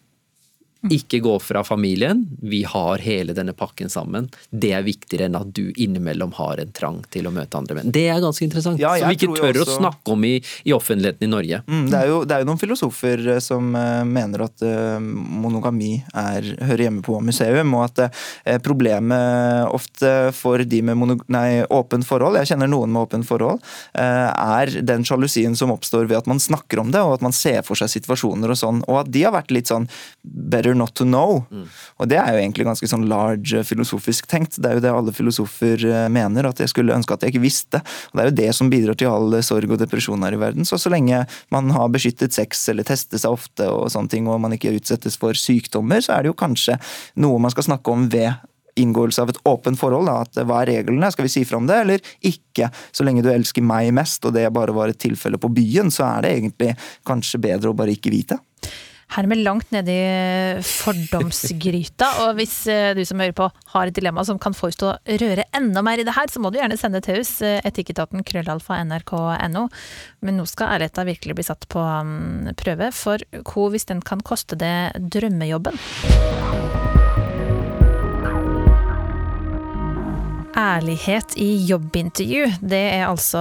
Ikke gå fra familien. Vi har hele denne pakken sammen. Det er viktigere enn at du innimellom har en trang til å møte andre menn. Det er ganske interessant. Ja, som vi ikke tør også... å snakke om i, i offentligheten i Norge. Mm, det, er jo, det, er jo, noen filosofer eh, som uh, mener at uh, monogami er, hører hjemme på museum, og at uh, problemet ofte for de med monog nei, åpent forhold, jeg kjenner noen med åpent forhold, er den sjalusien som oppstår ved at man snakker om det, og at man ser for seg situasjoner og sånn, og at de har vært litt sånn better better not to know. Mm. Og det er jo egentlig ganske sånn large eh, filosofisk tenkt. Det er jo det alle filosofer eh, mener, at jeg skulle ønske at jeg ikke visste. Og det er jo det som bidrar til all sorg og depresjon her i verden. Så så lenge man har beskyttet sex eller testet seg ofte og sånne ting, og man ikke utsettes for sykdommer, så er det jo kanskje noe man skal snakke om ved inngåelse av et åpent forhold. Da, at Hva er reglene? Skal vi si fra om det, eller ikke? Så lenge du elsker meg mest, og det bare var et tilfelle på byen, så er det egentlig kanskje bedre å bare ikke vite her er langt nedi i fordomsgryta. Og hvis eh, du som hører på har et dilemma som kan til å røre enda mer i det her, så må du gjerne sende til oss. Eh, etikketaten krøllalfa nrk.no. Men nå skal ærligheta virkelig bli satt på mm, prøve, for hvor hvis den kan koste det drømmejobben? Ærlighet i jobbintervju, det er altså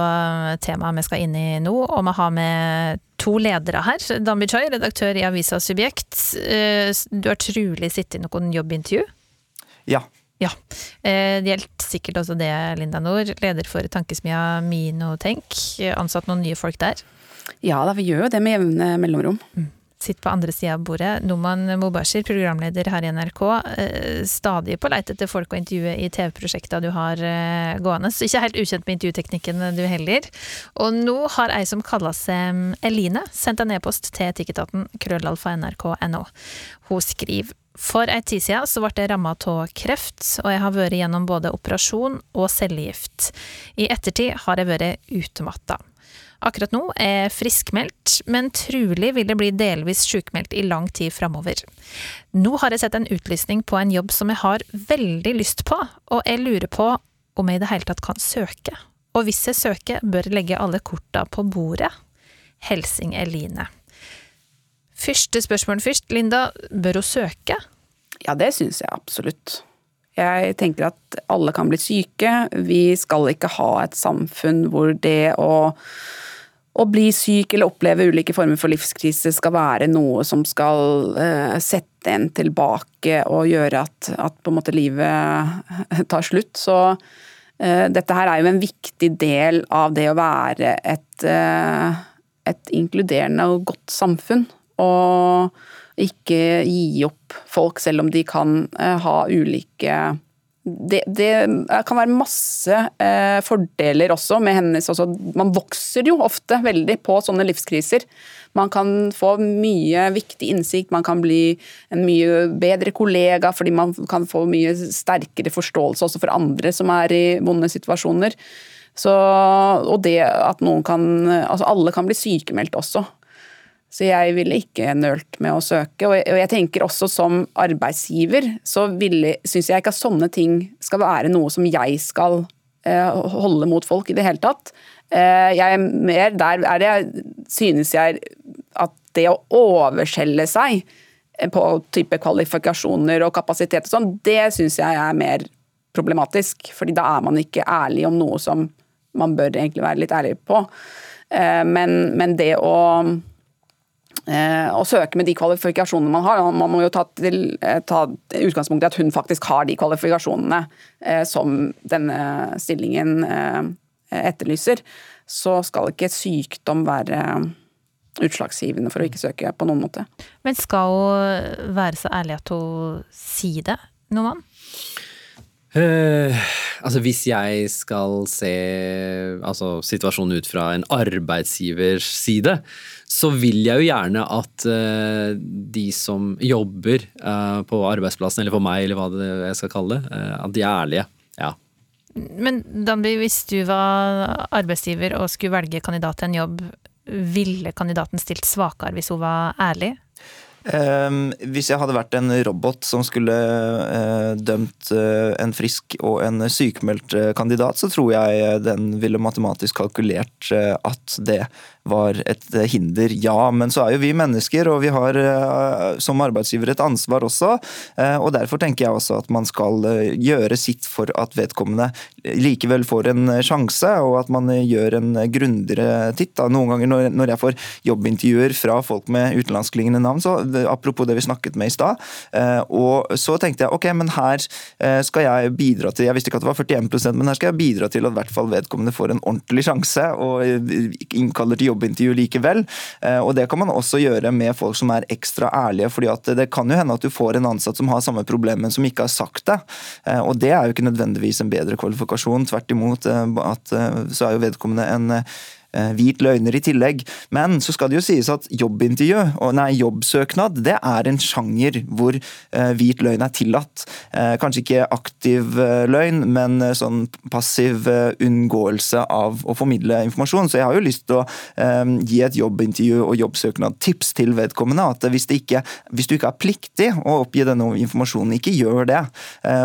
temaet vi skal inn i nå. Og vi har med to ledere her. Dambi Bichoy, redaktør i avisa Subjekt. Eh, du har trolig sittet i noen jobbintervju? Ja. Ja. Eh, det gjelder sikkert også det, Linda Nord, leder for tankesmia Minotenk. Ansatt noen nye folk der? Ja da, vi gjør jo det med jevne mellomrom. Mm sitter på andre sida av bordet. Noman Mobashir, programleder her i NRK, eh, stadig på leit etter folk å intervjue i TV-prosjekta du har eh, gående. Så ikke helt ukjent med intervjuteknikken du heller. Og nå har ei som kaller seg mm, Eline, sendt en e-post til Etikketaten krøllalfa nrk.no. Hun skriver for ei tid siden så ble jeg ramma av kreft, og jeg har vært gjennom både operasjon og cellegift. I ettertid har jeg vært utmatta. Akkurat nå er friskmeldt, men trolig vil det bli delvis sjukmeldt i lang tid framover. Nå har jeg sett en utlysning på en jobb som jeg har veldig lyst på, og jeg lurer på om jeg i det hele tatt kan søke. Og hvis jeg søker, bør jeg legge alle korta på bordet. Helsing Eline. Første spørsmål først. Linda, bør hun søke? Ja, det syns jeg absolutt. Jeg tenker at alle kan bli syke. Vi skal ikke ha et samfunn hvor det å å bli syk eller oppleve ulike former for livskrise skal være noe som skal uh, sette en tilbake og gjøre at, at på en måte livet tar slutt. Så dette her er jo en viktig del av det å være et, et inkluderende og godt samfunn. Og ikke gi opp folk selv om de kan ha ulike det, det, kan være masse eh, fordeler også med hennes også. Man vokser jo ofte veldig på sånne livskriser. Man kan få mye viktig innsikt, man kan bli en mye bedre kollega fordi man kan få mye sterkere forståelse også for andre som er i vonde situasjoner. Så, og det at noen kan Altså alle kan bli sykemeldt også. Så jeg ville ikke nølt med å søke. Og jeg tenker også som arbeidsgiver, så syns jeg ikke at sånne ting skal være noe som jeg skal eh, holde mot folk i det hele tatt. Eh, jeg er mer der er det, synes jeg at det å overskjelle seg på type kvalifikasjoner og kapasitet og sånn, det syns jeg er mer problematisk. fordi da er man ikke ærlig om noe som man bør egentlig være litt ærlig på. Eh, men, men det å Eh, å søke med de kvalifikasjonene man har. Man må jo ta, til, eh, ta utgangspunkt i at hun faktisk har de kvalifikasjonene eh, som denne stillingen etterlyser. Så skal ikke sykdom være utslagsgivende for å ikke søke på noen måte. Men skal hun være så ærlig at hun sier det, Noman? Uh, altså Hvis jeg skal se altså, situasjonen ut fra en arbeidsgivers side, så vil jeg jo gjerne at uh, de som jobber uh, på arbeidsplassen, eller for meg, eller hva det jeg skal kalle det, at de er ærlige. Ja. Men Danby, hvis du var arbeidsgiver og skulle velge kandidat til en jobb, ville kandidaten stilt svakere hvis hun var ærlig? Um, hvis jeg hadde vært en robot som skulle uh, dømt uh, en frisk og en sykemeldt uh, kandidat, så tror jeg den ville matematisk kalkulert at det var et hinder. Ja, men så er jo vi mennesker, og vi har som arbeidsgiver et ansvar også. Og derfor tenker jeg også at man skal gjøre sitt for at vedkommende likevel får en sjanse, og at man gjør en grundigere titt. Da. Noen ganger når jeg får jobbintervjuer fra folk med utenlandsklingende navn, så apropos det vi snakket med i stad. Eh, og så tenkte jeg ok, men her eh, skal jeg bidra til Jeg visste ikke at det var 41% men her skal jeg bidra til at hvert fall vedkommende får en ordentlig sjanse og eh, innkaller til jobbintervju likevel. Og det kan man også gjøre med folk som er ekstra ærlige, fordi at det kan jo hende at du får en ansatt som har samme problem, men som ikke har sagt det. Og det er jo ikke nødvendigvis en bedre kvalifikasjon. Tvert imot at, så er jo vedkommende en Eh, hvit løgner i tillegg. Men så skal det jo sies at jobbintervju, nei, jobbsøknad, det er en sjanger hvor eh, hvit løgn er tillatt. Eh, kanskje ikke aktiv løgn, men sånn passiv unngåelse av å formidle informasjon. Så jeg har jo lyst til å gi et jobbintervju og jobbsøknad tips til vedkommende. At hvis, ikke, hvis, du ikke er pliktig å oppgi denne informasjonen, ikke gjør det.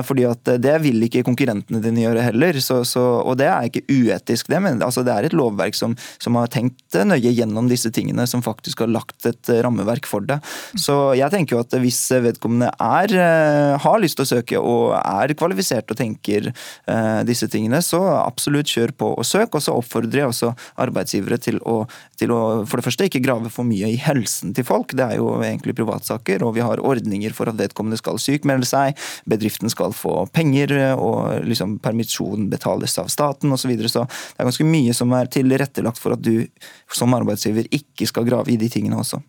Fordi at det vil ikke konkurrentene dine gjøre heller. Så, så, og det er ikke uetisk, det, men altså, det er et lovverk som som, har tenkt nøye gjennom disse tingene, som faktisk har lagt et eh, rammeverk for det. Så jeg tenker jo at hvis vedkommende er, eh, har lyst til å søke og er kvalifisert og tenker eh, disse tingene, så absolutt kjør på og søk. Og så oppfordrer jeg også arbeidsgivere til å, til å for det første ikke grave for mye i helsen til folk, det er jo egentlig privatsaker, og vi har ordninger for at vedkommende skal sykmelde seg, bedriften skal få penger, og liksom permisjon betales av staten osv. Så, videre. så det er ganske mye som er tilrettelagt tilrettelagt for at du som arbeidsgiver ikke skal grave i de tingene også.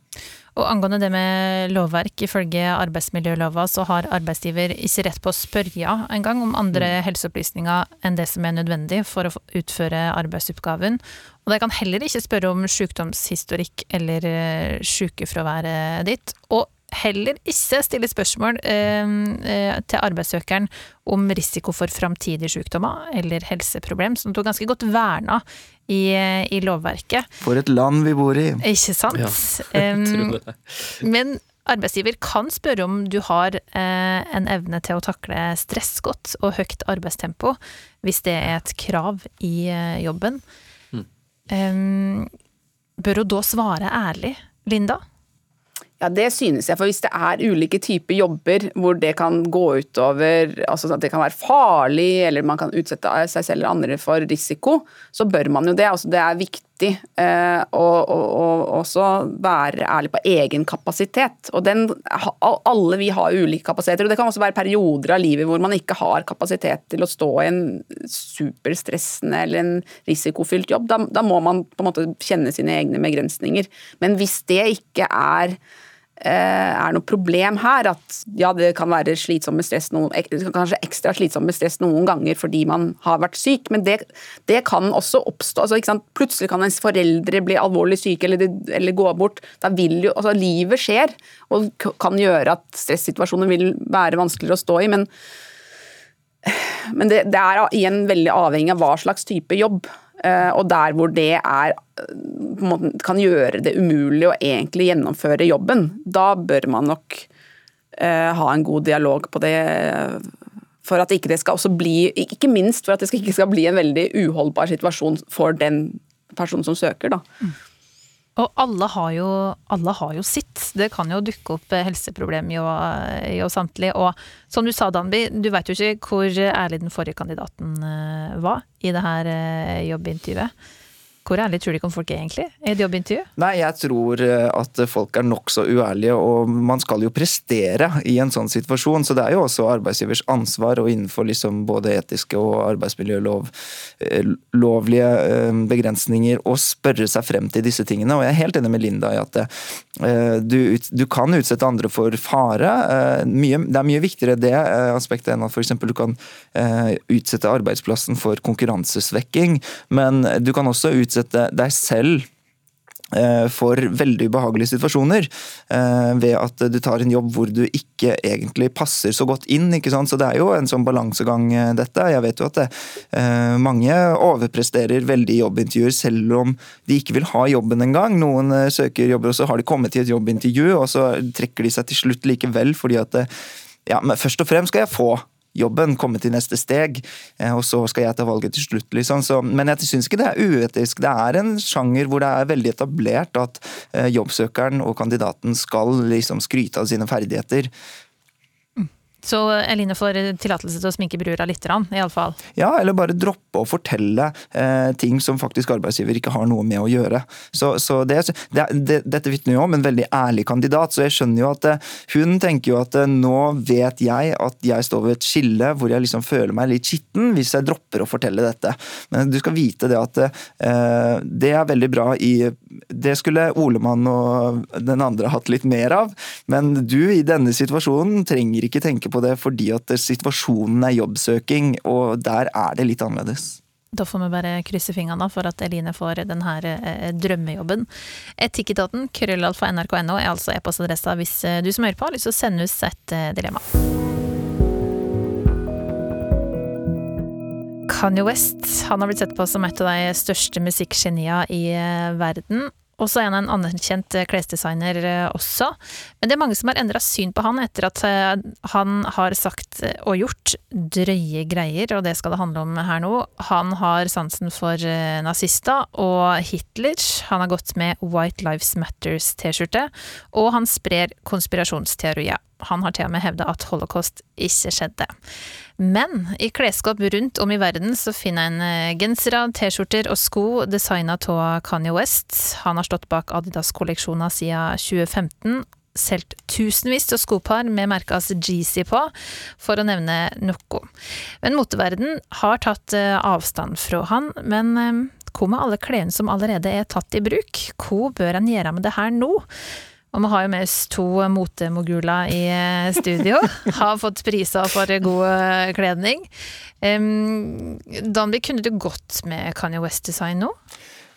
Og Angående det med lovverk, ifølge arbeidsmiljølova så har arbeidsgiver ikke rett på å spørre engang om andre mm. helseopplysninger enn det som er nødvendig for å utføre arbeidsoppgaven. Og de kan heller ikke spørre om sykdomshistorikk eller eh, sykefraværet ditt. Og heller ikke stille spørsmål eh, eh, til arbeidssøkeren om risiko for framtidige sykdommer eller helseproblem, som du er ganske godt verna i, i, lovverket. For et land vi bor i! Ikke sant? Ja, um, men arbeidsgiver kan spørre om du har eh, en evne til å takle stress godt og høyt arbeidstempo, hvis det er et krav i eh, jobben. Mm. Um, bør hun da svare ærlig, Linda? Ja, Det synes jeg. For hvis det er ulike typer jobber hvor det kan gå utover altså at det kan være farlig, eller man kan utsette seg selv eller andre for risiko, så bør man jo det. Altså det er viktig viktig eh, å også være ærlig på egen kapasitet. Og den, alle vi har ulike kapasiteter, og det kan også være perioder av livet hvor man ikke har kapasitet til å stå i en superstressende eller en risikofylt jobb. Da, da må man på en måte kjenne sine egne begrensninger. Men hvis det ikke er er noe problem her. At ja, det kan være slitsomt med stress noen, kanskje ekstra slitsomt med stress noen ganger fordi man har vært syk, men det, det kan også oppstå. Altså, Plutselig kan ens foreldre bli alvorlig syke eller, eller gå bort. Da vil jo, altså, livet skjer og kan gjøre at stressituasjoner vil være vanskeligere å stå i. men men det, det er igjen veldig avhengig av hva slags type jobb. Eh, og der hvor det er, kan gjøre det umulig å egentlig gjennomføre jobben, da bør man nok eh, ha en god dialog på det. For at ikke det skal også bli, ikke minst for at det ikke skal bli en veldig uholdbar situasjon for den personen som søker. da. Mm. Og alle har, jo, alle har, jo, sitt. Det kan jo dukke opp helseproblemer i oss samtlige. Og som du sa, Danby, du veit jo ikke hvor ærlig den forrige kandidaten eh, var i det her eh, jobbintervjuet. Hvor ærlig tror du ikke om folk er egentlig i et jobbintervju? Nei, jeg tror eh, at folk er nokså uærlige, og man skal jo prestere i en sånn situasjon. Så det er jo også arbeidsgivers ansvar, og innenfor liksom både etiske og arbeidsmiljølovlige eh, eh, begrensninger, å spørre seg frem til disse tingene. Og jeg er helt enig med Linda i at du, du kan utsette andre for fare. Mye, det er mye viktigere det aspektet enn at f.eks. du kan utsette arbeidsplassen for konkurransesvekking, men du kan også utsette utsette deg selv eh, for veldig ubehagelige situasjoner eh, ved at du tar en jobb hvor du ikke egentlig passer så godt inn. ikke sant? Så Det er jo en sånn balansegang, eh, dette. Jeg vet jo at det, mange overpresterer veldig i jobbintervjuer selv om de ikke vil ha jobben engang. Noen søker jobber, og så har de kommet til et jobbintervju, og så trekker de seg til slutt likevel fordi at ja, men først og fremst skal jeg få jobben, komme til neste steg, eh, og så skal jeg ta valget til slutt. Liksom. Så, men jeg syns ikke det er uetisk. Det er en sjanger hvor det er veldig etablert at eh, jobbsøkeren og kandidaten skal liksom skryte av sine ferdigheter. Så Eline får tillatelse til å sminke brura litt, iallfall? Ja, eller bare droppe å fortelle eh, ting som faktisk arbeidsgiver ikke har noe med å gjøre. Så, så det, det, det, Dette vitner jo om en veldig ærlig kandidat, så jeg skjønner jo at eh, hun tenker jo at eh, nå vet jeg at jeg står ved et skille hvor jeg liksom føler meg litt skitten hvis jeg dropper å fortelle dette. Men du skal vite det at eh, det er veldig bra i Det skulle Olemann og den andre hatt litt mer av, men du i denne situasjonen trenger ikke tenke på på det fordi at situasjonen er jobbsøking, og der er det litt annerledes. Da får vi bare krysse fingrene for at Eline får denne eh, drømmejobben. Etikketaten, krøllalfa nrk.no, er altså e-postadressa hvis eh, du som hører på har lyst til å sende oss et eh, dilemma. Kanye West han har blitt sett på som et av de største musikkgeniene i verden. Og så er han en anerkjent eh, klesdesigner eh, også. Men det er mange som har endra syn på han etter at eh, han har sagt og gjort drøye greier, og det skal det handle om her nå. Han har sansen for nazister og Hitler. Han har gått med White Lives Matters-T-skjorte, og han sprer konspirasjonsteorier. Han har til og med hevda at holocaust ikke skjedde. Men i klesskap rundt om i verden så finner jeg en eh, gensere, T-skjorter og sko designa av Kanye West. Han har stått bak Adidas-kolleksjoner siden 2015. Solgt tusenvis av skopar med merkas Jeezy på, for å nevne noe. Men moteverden har tatt eh, avstand fra han, men eh, hva med alle klærne som allerede er tatt i bruk? Hva bør en gjøre med det her nå? Og vi har jo med oss to motemoguler i eh, studio. Har fått priser for god eh, kledning. Um, Danby, kunne du gått med Kanye West-design nå?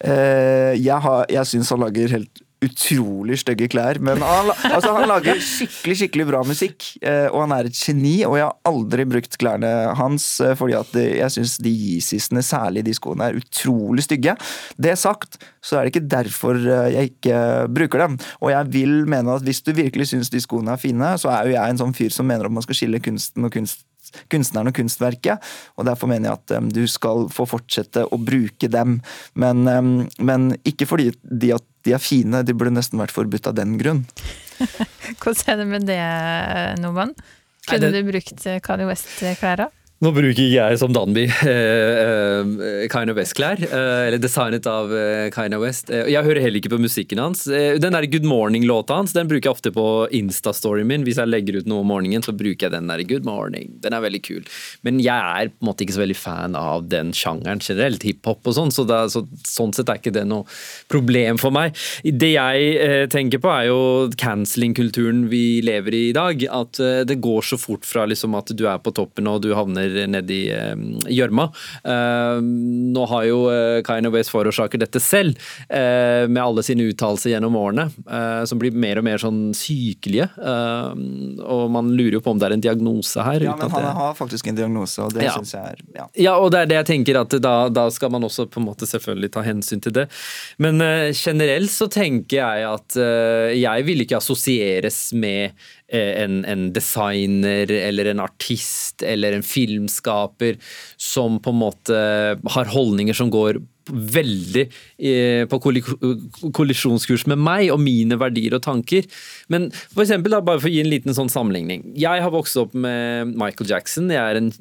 Uh, jeg, har, jeg syns han lager helt utrolig stygge klær. Men han, altså, han, lager skikkelig skikkelig bra musikk, eh, og han er et geni. Og jeg har aldri brukt klærne hans eh, fordi at jeg syns de Yeezysene, særlig de skoene, er utrolig stygge. Det sagt, så er det ikke derfor eh, jeg ikke bruker dem. Og jeg vil mene at hvis du virkelig syns de skoene er fine, så er jo jeg en sånn fyr som mener at man skal skille kunsten og kunst kunstneren og kunstverket. og Derfor mener jeg at um, du skal få fortsette å bruke dem. Men, um, men ikke fordi de, at de er fine, de burde nesten vært forbudt av den grunn. Hvordan er det med det, Noman? Kunne Nei, det... du brukt Kanye West-klær? Nå bruker ikke jeg som Danby uh, uh, Kanye West-klær, uh, eller designet av uh, Kanye West. jeg hører heller ikke på musikken hans. den der Good Morning-låta hans den bruker jeg ofte på Insta-storyen min. Hvis jeg legger ut noe om morgenen, så bruker jeg den der Good Morning. Den er veldig kul. Men jeg er på en måte ikke så veldig fan av den sjangeren generelt, hiphop og sånn, så, så, sånn sett er ikke det noe problem for meg. Det jeg tenker på, er jo canceling-kulturen vi lever i i dag. At det går så fort fra liksom, at du er på toppen og du havner havner nedi gjørma. Uh, nå har jo uh, Kanye West forårsaker dette selv, uh, med alle sine uttalelser gjennom årene, som blir mer og mer sånn sykelige. og man lurer jo på om det er en diagnose her. Ja, men han det... har faktisk en diagnose, og det ja. syns jeg er ja. ja. og det er det jeg tenker, at da, da, skal man også på en måte selvfølgelig ta hensyn til det. Men generelt så tenker jeg at jeg vil ikke assosieres med Eh, en, en, designer eller en artist eller en filmskaper som på en måte har holdninger som går veldig eh, på kollisjonskurs med meg og mine verdier og tanker. Men for eksempel, da, bare for å gi en liten sånn sammenligning. Jeg har vokst opp med Michael Jackson. Jeg er en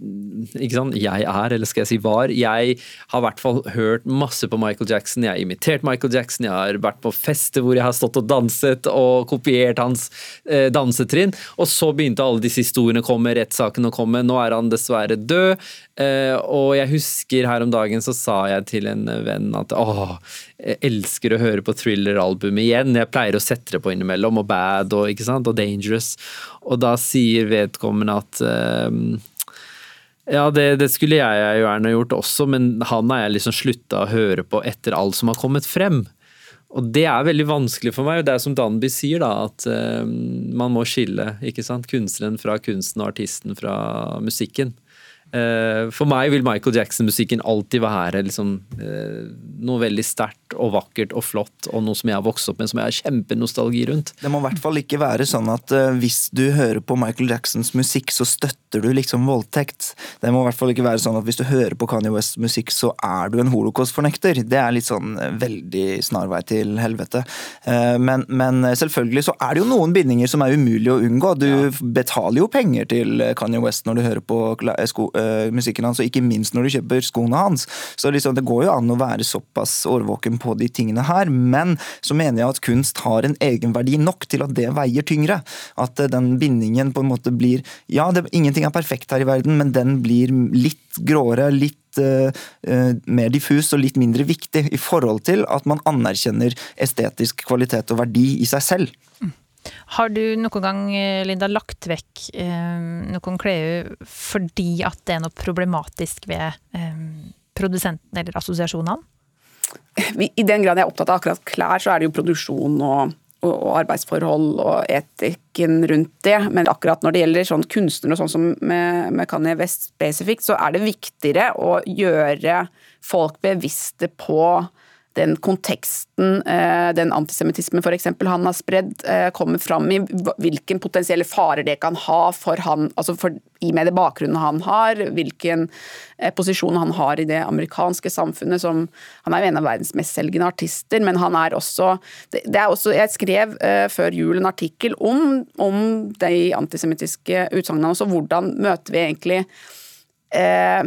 ikke sant? Jeg er, eller skal jeg si var. Jeg har i hvert fall hørt masse på Michael Jackson. Jeg har imitert Michael Jackson. Jeg har vært på fester hvor jeg har stått og danset og kopiert hans eh, dansetrinn. Og så begynte alle disse historiene å komme, rettssakene å komme. Nå er han dessverre død. Eh, og jeg husker her om dagen så sa jeg til en venn at åh, jeg elsker å høre på thriller-album igjen. Jeg pleier å sette det på innimellom, og Bad og, ikke sant? og Dangerous. Og da sier vedkommende at uh, ja, det, det, skulle jeg gjerne gjort også, men han har jeg liksom slutta å høre på etter alt som har kommet frem. Og det er veldig vanskelig for meg, og det er som Danby sier, da, at uh, man må skille ikke sant? kunstneren fra kunsten og artisten fra musikken. Uh, for meg vil Michael Jackson-musikken alltid være liksom, uh, noe veldig sterkt og vakkert og flott, og noe som jeg har vokst opp med, som jeg har kjempenostalgi rundt. Det må i hvert fall ikke være sånn at uh, hvis du hører på Michael Jacksons musikk, så støtter du liksom voldtekt. Det må i hvert fall ikke være sånn at hvis du hører på Kanye Wests musikk, så er du en holocaust-fornekter. Det er litt sånn veldig snarvei til helvete. Men, men, selvfølgelig så er det jo noen bindinger som er umulig å unngå. Du ja. betaler jo penger til Kanye West når du hører på sko, musikken hans, og ikke minst når du kjøper skoene hans. Så liksom, det går jo an å være såpass årvåken på de tingene her, men så mener jeg at kunst har en egenverdi nok til at det veier tyngre. At uh, den bindingen på en måte blir Ja, det, ingenting er perfekt her i verden, men den blir litt gråere, litt uh, uh, mer diffus og litt mindre viktig i forhold til at man anerkjenner estetisk kvalitet og verdi i seg selv. Mm. Har du noen gang, Linda, lagt vekk eh, noen klær fordi at det er noe problematisk ved eh, produsenten eller assosiasjonene? I den grad jeg er opptatt av akkurat klær, så er det jo produksjon og, og, og arbeidsforhold og etikken rundt det. Men akkurat når det gjelder sånn kunstnere og sånn som med, med Kanye West spesifikt, så er det viktigere å gjøre folk bevisste på den konteksten eh, den antisemittismen f.eks. han har spredd, eh, kommer fram i. Hvilken potensielle farer det kan ha for han, altså for, i med det bakgrunnen han har. Hvilken eh, posisjon han har i det amerikanske samfunnet. som Han er jo en av verdens mestselgende artister, men han er også, det, er også Jeg skrev før jul en artikkel om, om de antisemittiske utsagnene. Altså hvordan møter vi egentlig eh,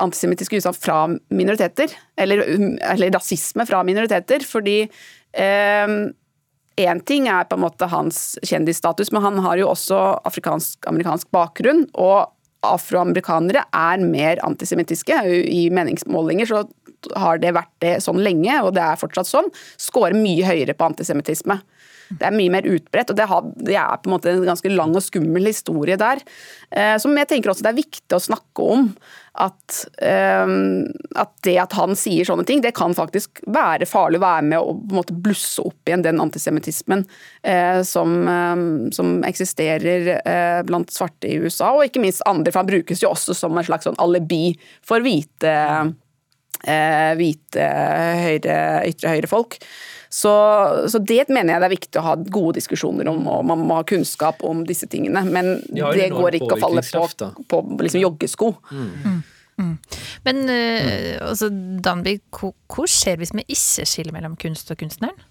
antisemittiske utsagn fra minoriteter, eller, eller, rasisme fra minoriteter, fordi Én eh, ting er på en måte hans kjendisstatus, men han har jo også afrikansk-amerikansk bakgrunn. og afroamerikanere er mer antisemittiske. I meningsmålinger så har det vært det sånn lenge, og det er fortsatt sånn. Skårer mye høyere på antisemittisme. Det er mye mer utbredt, og det, er på en måte en ganske lang og skummel historie der. Eh, som jeg tenker også det er viktig å snakke om. At, eh, at, det at han sier sånne ting, det kan faktisk være farlig å være med og på en måte blusse opp igjen den antisemittismen eh, som, eh, som, eksisterer blant svarte i USA, og ikke minst andre. For han brukes jo også som en slags sånn alibi for hvite, eh, hvite høyre, ytre høyre-folk. Så, så, det mener jeg det er viktig å ha gode diskusjoner om, og man må ha kunnskap om disse tingene. Men det går ikke å falle på, på liksom joggesko. Mm. Mm. Mm. Men uh, altså, Danby, hva skjer hvis vi ikke skiller mellom kunst og kunstneren?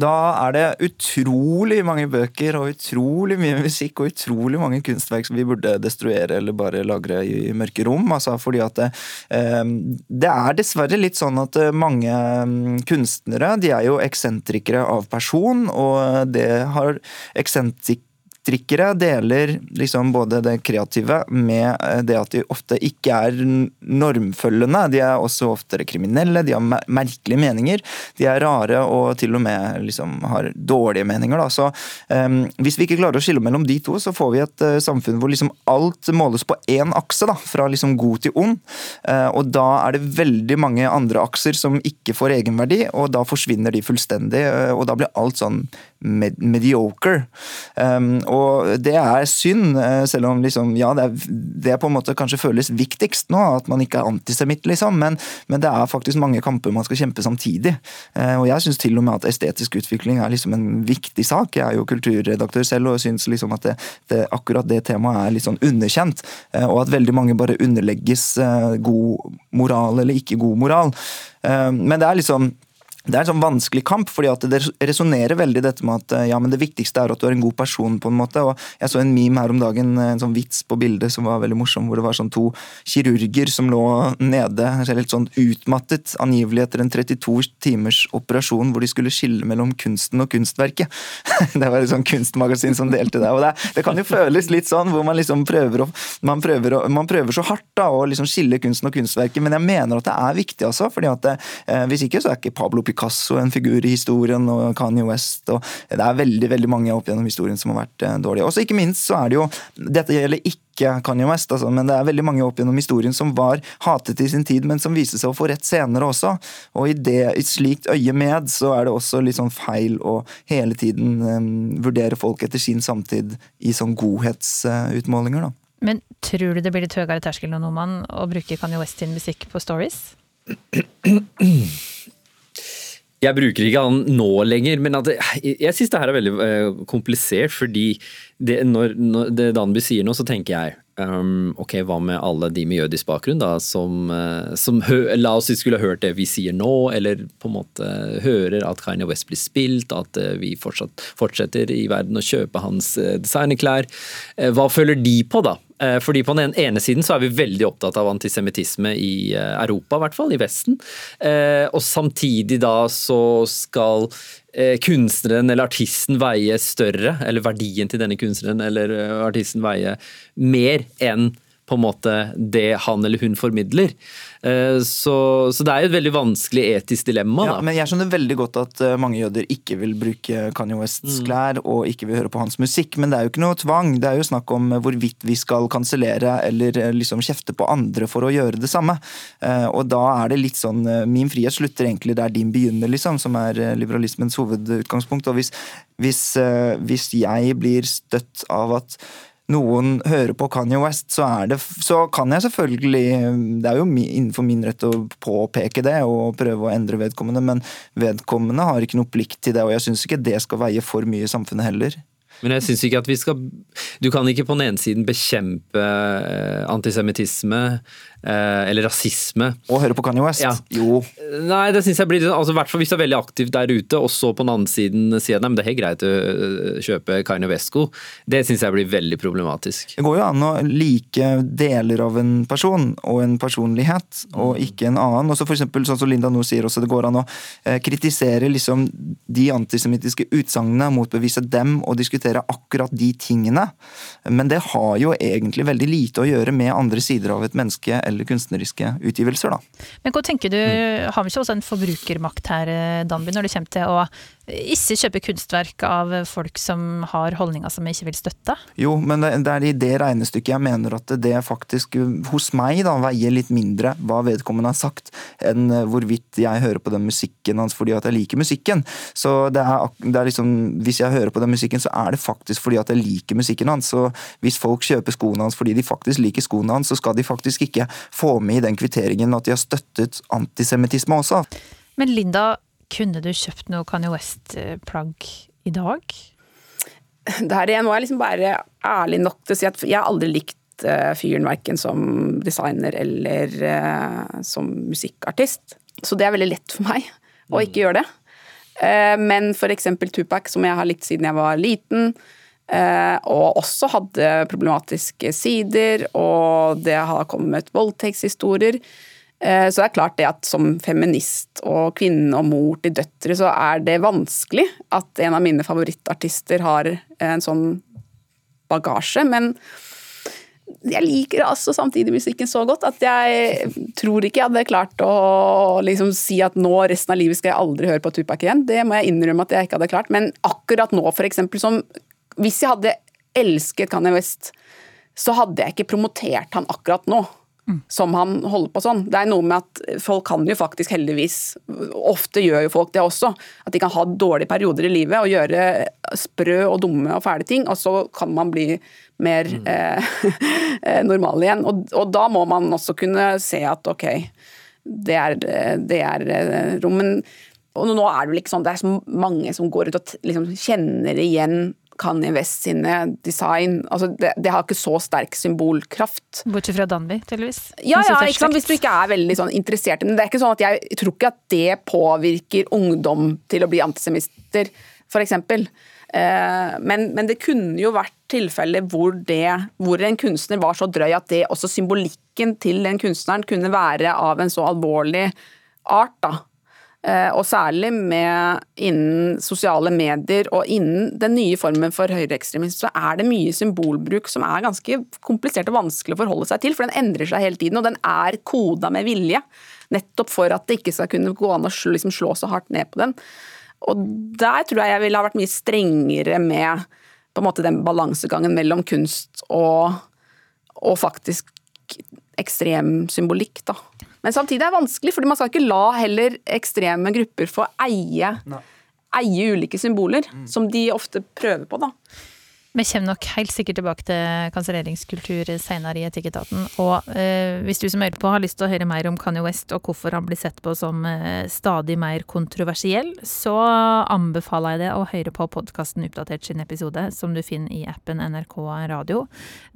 Da er det utrolig mange bøker og utrolig mye musikk og utrolig mange kunstverk som vi burde destruere eller bare lagre i mørke rom. Altså fordi at det, eh, det er dessverre litt sånn at eh, mange mm, kunstnere de er jo eksentrikere av person, og det har eksentrik Trikkere deler liksom både det kreative med eh, det at de ofte ikke er normfølgende. De er også oftere kriminelle, de har merkelige meninger. De er rare og til og med liksom har dårlige meninger. Da. Så um, Hvis vi ikke klarer å skille mellom de to, så får vi et uh, samfunn hvor liksom alt måles på én akse. Da, fra liksom god til ond. Uh, og da er det veldig mange andre akser som ikke får egenverdi, og da forsvinner de fullstendig. Uh, og da blir alt sånn med mediocre. Um, og det er synd, eh, selv om liksom, ja, det, er, det på en måte kanskje føles viktigst nå, at man ikke er antisemitt, liksom, men, men, det er faktisk mange kamper man skal kjempe samtidig. Uh, og jeg syns til og med at estetisk utvikling er liksom en viktig sak. Jeg er jo kulturredaktør selv og syns liksom at det, det, akkurat det temaet er litt sånn underkjent. Uh, og at veldig mange bare underlegges uh, god moral eller ikke god moral. men det er liksom det er en sånn vanskelig kamp, fordi at det resonnerer veldig dette med at ja, men det viktigste er at du er en god person. på en måte, og Jeg så en meme her om dagen, en sånn vits på bildet som var veldig morsom, hvor det var sånn to kirurger som lå nede, helt sånn utmattet, angivelig etter en 32 timers operasjon hvor de skulle skille mellom kunsten og kunstverket. Det var et sånn kunstmagasin som delte det. og det, det, kan jo føles litt sånn, hvor man liksom prøver å, man prøver, å, man prøver så hardt da, å liksom skille kunsten og kunstverket, men jeg mener at det er viktig, altså. fordi at eh, Hvis ikke så er ikke Pablo Picasso en figur i historien, og Kanye West og Det er veldig veldig mange opp gjennom historien som har vært eh, dårlige. Og ikke minst så er det jo Dette gjelder ikke Kanye West, altså, men det er veldig mange opp gjennom historien som var hatet i sin tid, men som viste seg å få rett senere også. Og i det, i slikt øye med, så er det også litt sånn feil å hele tiden um, vurdere folk etter sin samtid i sånn godhetsutmålinger, da. Men tror du det blir litt høyere terskel nå, man, å bruke Kanye West sin musikk på stories? Jeg bruker ikke han nå lenger, men det, jeg syns det her er veldig uh, komplisert. Fordi det, når, når det Danby sier nå, så tenker jeg um, ok, hva med alle de med jødisk bakgrunn, da, som, uh, som La oss si skulle hørt det vi sier nå, eller på en måte hører at Kanye West blir spilt, at uh, vi fortsatt, fortsetter i verden å kjøpe hans designerklær. hva føler de på, da? Eh, fordi På den ene siden så er vi veldig opptatt av antisemittisme i eh, Europa, i hvert fall, i Vesten. Eh, og samtidig da så skal kunstneren eller artisten veie større, eller verdien til denne kunstneren eller artisten veie mer enn på en måte det han eller hun formidler. Eh, så, så, det er jo et veldig vanskelig etisk dilemma. Ja, men Jeg skjønner veldig godt at eh, mange jøder ikke vil bruke Kanye Wests mm. klær og ikke vil høre på hans musikk, men det er jo ikke noe tvang. Det er jo snakk om hvorvidt vi skal kansellere eller eh, liksom kjefte på andre for å gjøre det samme. Og da er det litt sånn Min frihet slutter egentlig der din begynner, liksom, som er liberalismens hovedutgangspunkt. Og hvis, hvis, hvis jeg blir støtt av at noen hører på Kanye West, så, det, så, kan jeg selvfølgelig Det er jo innenfor min rett å påpeke det og prøve å endre vedkommende, men vedkommende har ikke noe plikt til det, og jeg syns ikke det skal veie for mye i samfunnet heller. Men jeg syns ikke at vi skal Du kan ikke på den ene siden bekjempe eh, antisemittisme eh, eller rasisme. Og høre på Kanye West? Ja. Jo. Nei, det syns jeg blir altså, hvert fall hvis du er veldig aktiv der ute, og så på den andre siden sier at det er helt greit å øh, kjøpe Kanye West-sko. Det syns jeg blir veldig problematisk. Det går jo an å like deler av en person og en personlighet, og ikke en annen. Også for eksempel, sånn som Linda nå sier også, det går an å eh, kritisere liksom de antisemittiske utsagnene, motbevise dem og diskutere akkurat de tingene. Men det har jo egentlig veldig lite å gjøre med andre sider av et menneske eller kunstneriske utgivelser, da. Men hva tenker du, mm. har vi ikke også en forbrukermakt her, eh, Danby, når det kommer til å ikke kjøpe kunstverk av folk som har holdninger som jeg ikke vil støtte? Jo, men det er i det regnestykket jeg mener at det faktisk hos meg da veier litt mindre hva vedkommende har sagt, enn hvorvidt jeg hører på den musikken hans fordi at jeg liker musikken. Så det er, det er liksom, Hvis jeg hører på den musikken, så er det faktisk fordi at jeg liker musikken hans. Så hvis folk kjøper skoene hans fordi de faktisk liker skoene hans, så skal de faktisk ikke få med i den kvitteringen at de har støttet antisemittisme også. Men Linda, kunne du kjøpt noe Kanye West-plagg i dag? Der igjen må jeg liksom være ærlig nok til å si at jeg har aldri likt uh, fyren verken som designer eller uh, som musikkartist. Så det er veldig lett for meg å ikke gjøre det. Eh, men f.eks. Tupac, som jeg har likt siden jeg var liten, eh, og også hadde problematiske sider, og det har kommet voldtektshistorier. Eh, så det er klart det at som feminist og kvinne og mor til døtre, så er det vanskelig at en av mine favorittartister har en sånn bagasje. Men jeg liker altså samtidig musikken så godt at jeg tror ikke jeg hadde klart å liksom si at nå resten av livet skal jeg aldri høre på Tupac igjen. Det må jeg innrømme at jeg ikke hadde klart. Men akkurat nå, for eksempel, som Hvis jeg hadde elsket Kanye West, så hadde jeg ikke promotert han akkurat nå. Som han holder på sånn. Det er noe med at folk kan jo faktisk heldigvis Ofte gjør jo folk det også. At de kan ha dårlige perioder i livet og gjøre sprø og dumme og fæle ting, og så kan man bli mer mm. eh, normal igjen. Og, og, da må man også kunne se at ok, det er, det er rom. Men Og nå er det vel ikke sånn, det er så mange som går ut og liksom kjenner igjen Kanye West sine design. Altså det, det, har ikke så sterk symbolkraft. Bortsett fra Danby, tydeligvis. Ja, ja ikke sant? hvis du ikke er veldig sånn interessert. Men det er ikke sånn at jeg tror ikke at det påvirker ungdom til å bli antisemister, f.eks. Eh, men, men, det kunne jo vært tilfeller hvor, hvor en kunstner var så drøy at det også symbolikken til den kunstneren kunne være av en så alvorlig art. da. Eh, og særlig med innen sosiale medier og innen den nye formen for høyreekstremisme, så er det mye symbolbruk som er ganske komplisert og vanskelig å forholde seg til. For den endrer seg hele tiden, og den er koda med vilje. Nettopp for at det ikke skal kunne gå an å liksom slå så hardt ned på den. Og der tror jeg jeg ville ha vært mye strengere med på en måte den balansegangen mellom kunst og, og faktisk ekstrem symbolikk, da. Men samtidig er det vanskelig, fordi man skal ikke la heller ekstreme grupper få eie, eie ulike symboler, mm. som de ofte prøver på, da. Vi kommer nok helt sikkert tilbake til kanselleringskultur senere i Etikketaten. Og eh, hvis du som hører på har lyst til å høre mer om Kanye West og hvorfor han blir sett på som eh, stadig mer kontroversiell, så anbefaler jeg deg å høre på podkasten Oppdatert sin episode, som du finner i appen NRK Radio.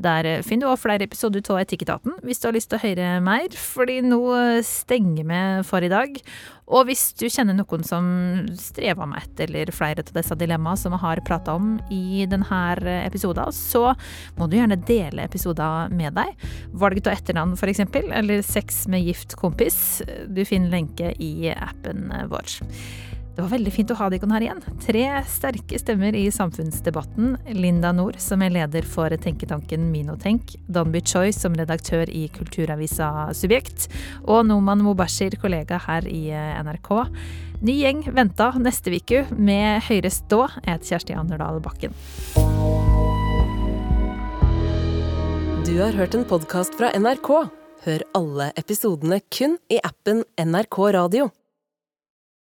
Der eh, finner du òg flere episoder av Etikketaten, hvis du har lyst til å høre mer, fordi nå stenger vi for i dag. Og hvis du kjenner noen som strever med et eller flere av disse dilemmaene som vi har prata om i denne episoden, så må du gjerne dele episoder med deg. Valg av etternavn, f.eks., eller sex med gift kompis. Du finner lenke i appen vår. Det var veldig fint å ha dere her igjen. Tre sterke stemmer i samfunnsdebatten. Linda Nord, som er leder for tenketanken Minotenk. Danby Choi, som redaktør i kulturavisa Subjekt. Og Noman Mobashir, kollega her i eh, NRK. Ny gjeng venta neste uke med Høyre stå. Jeg heter Kjersti Anderdal Bakken. Du har hørt en podkast fra NRK. Hør alle episodene kun i appen NRK Radio.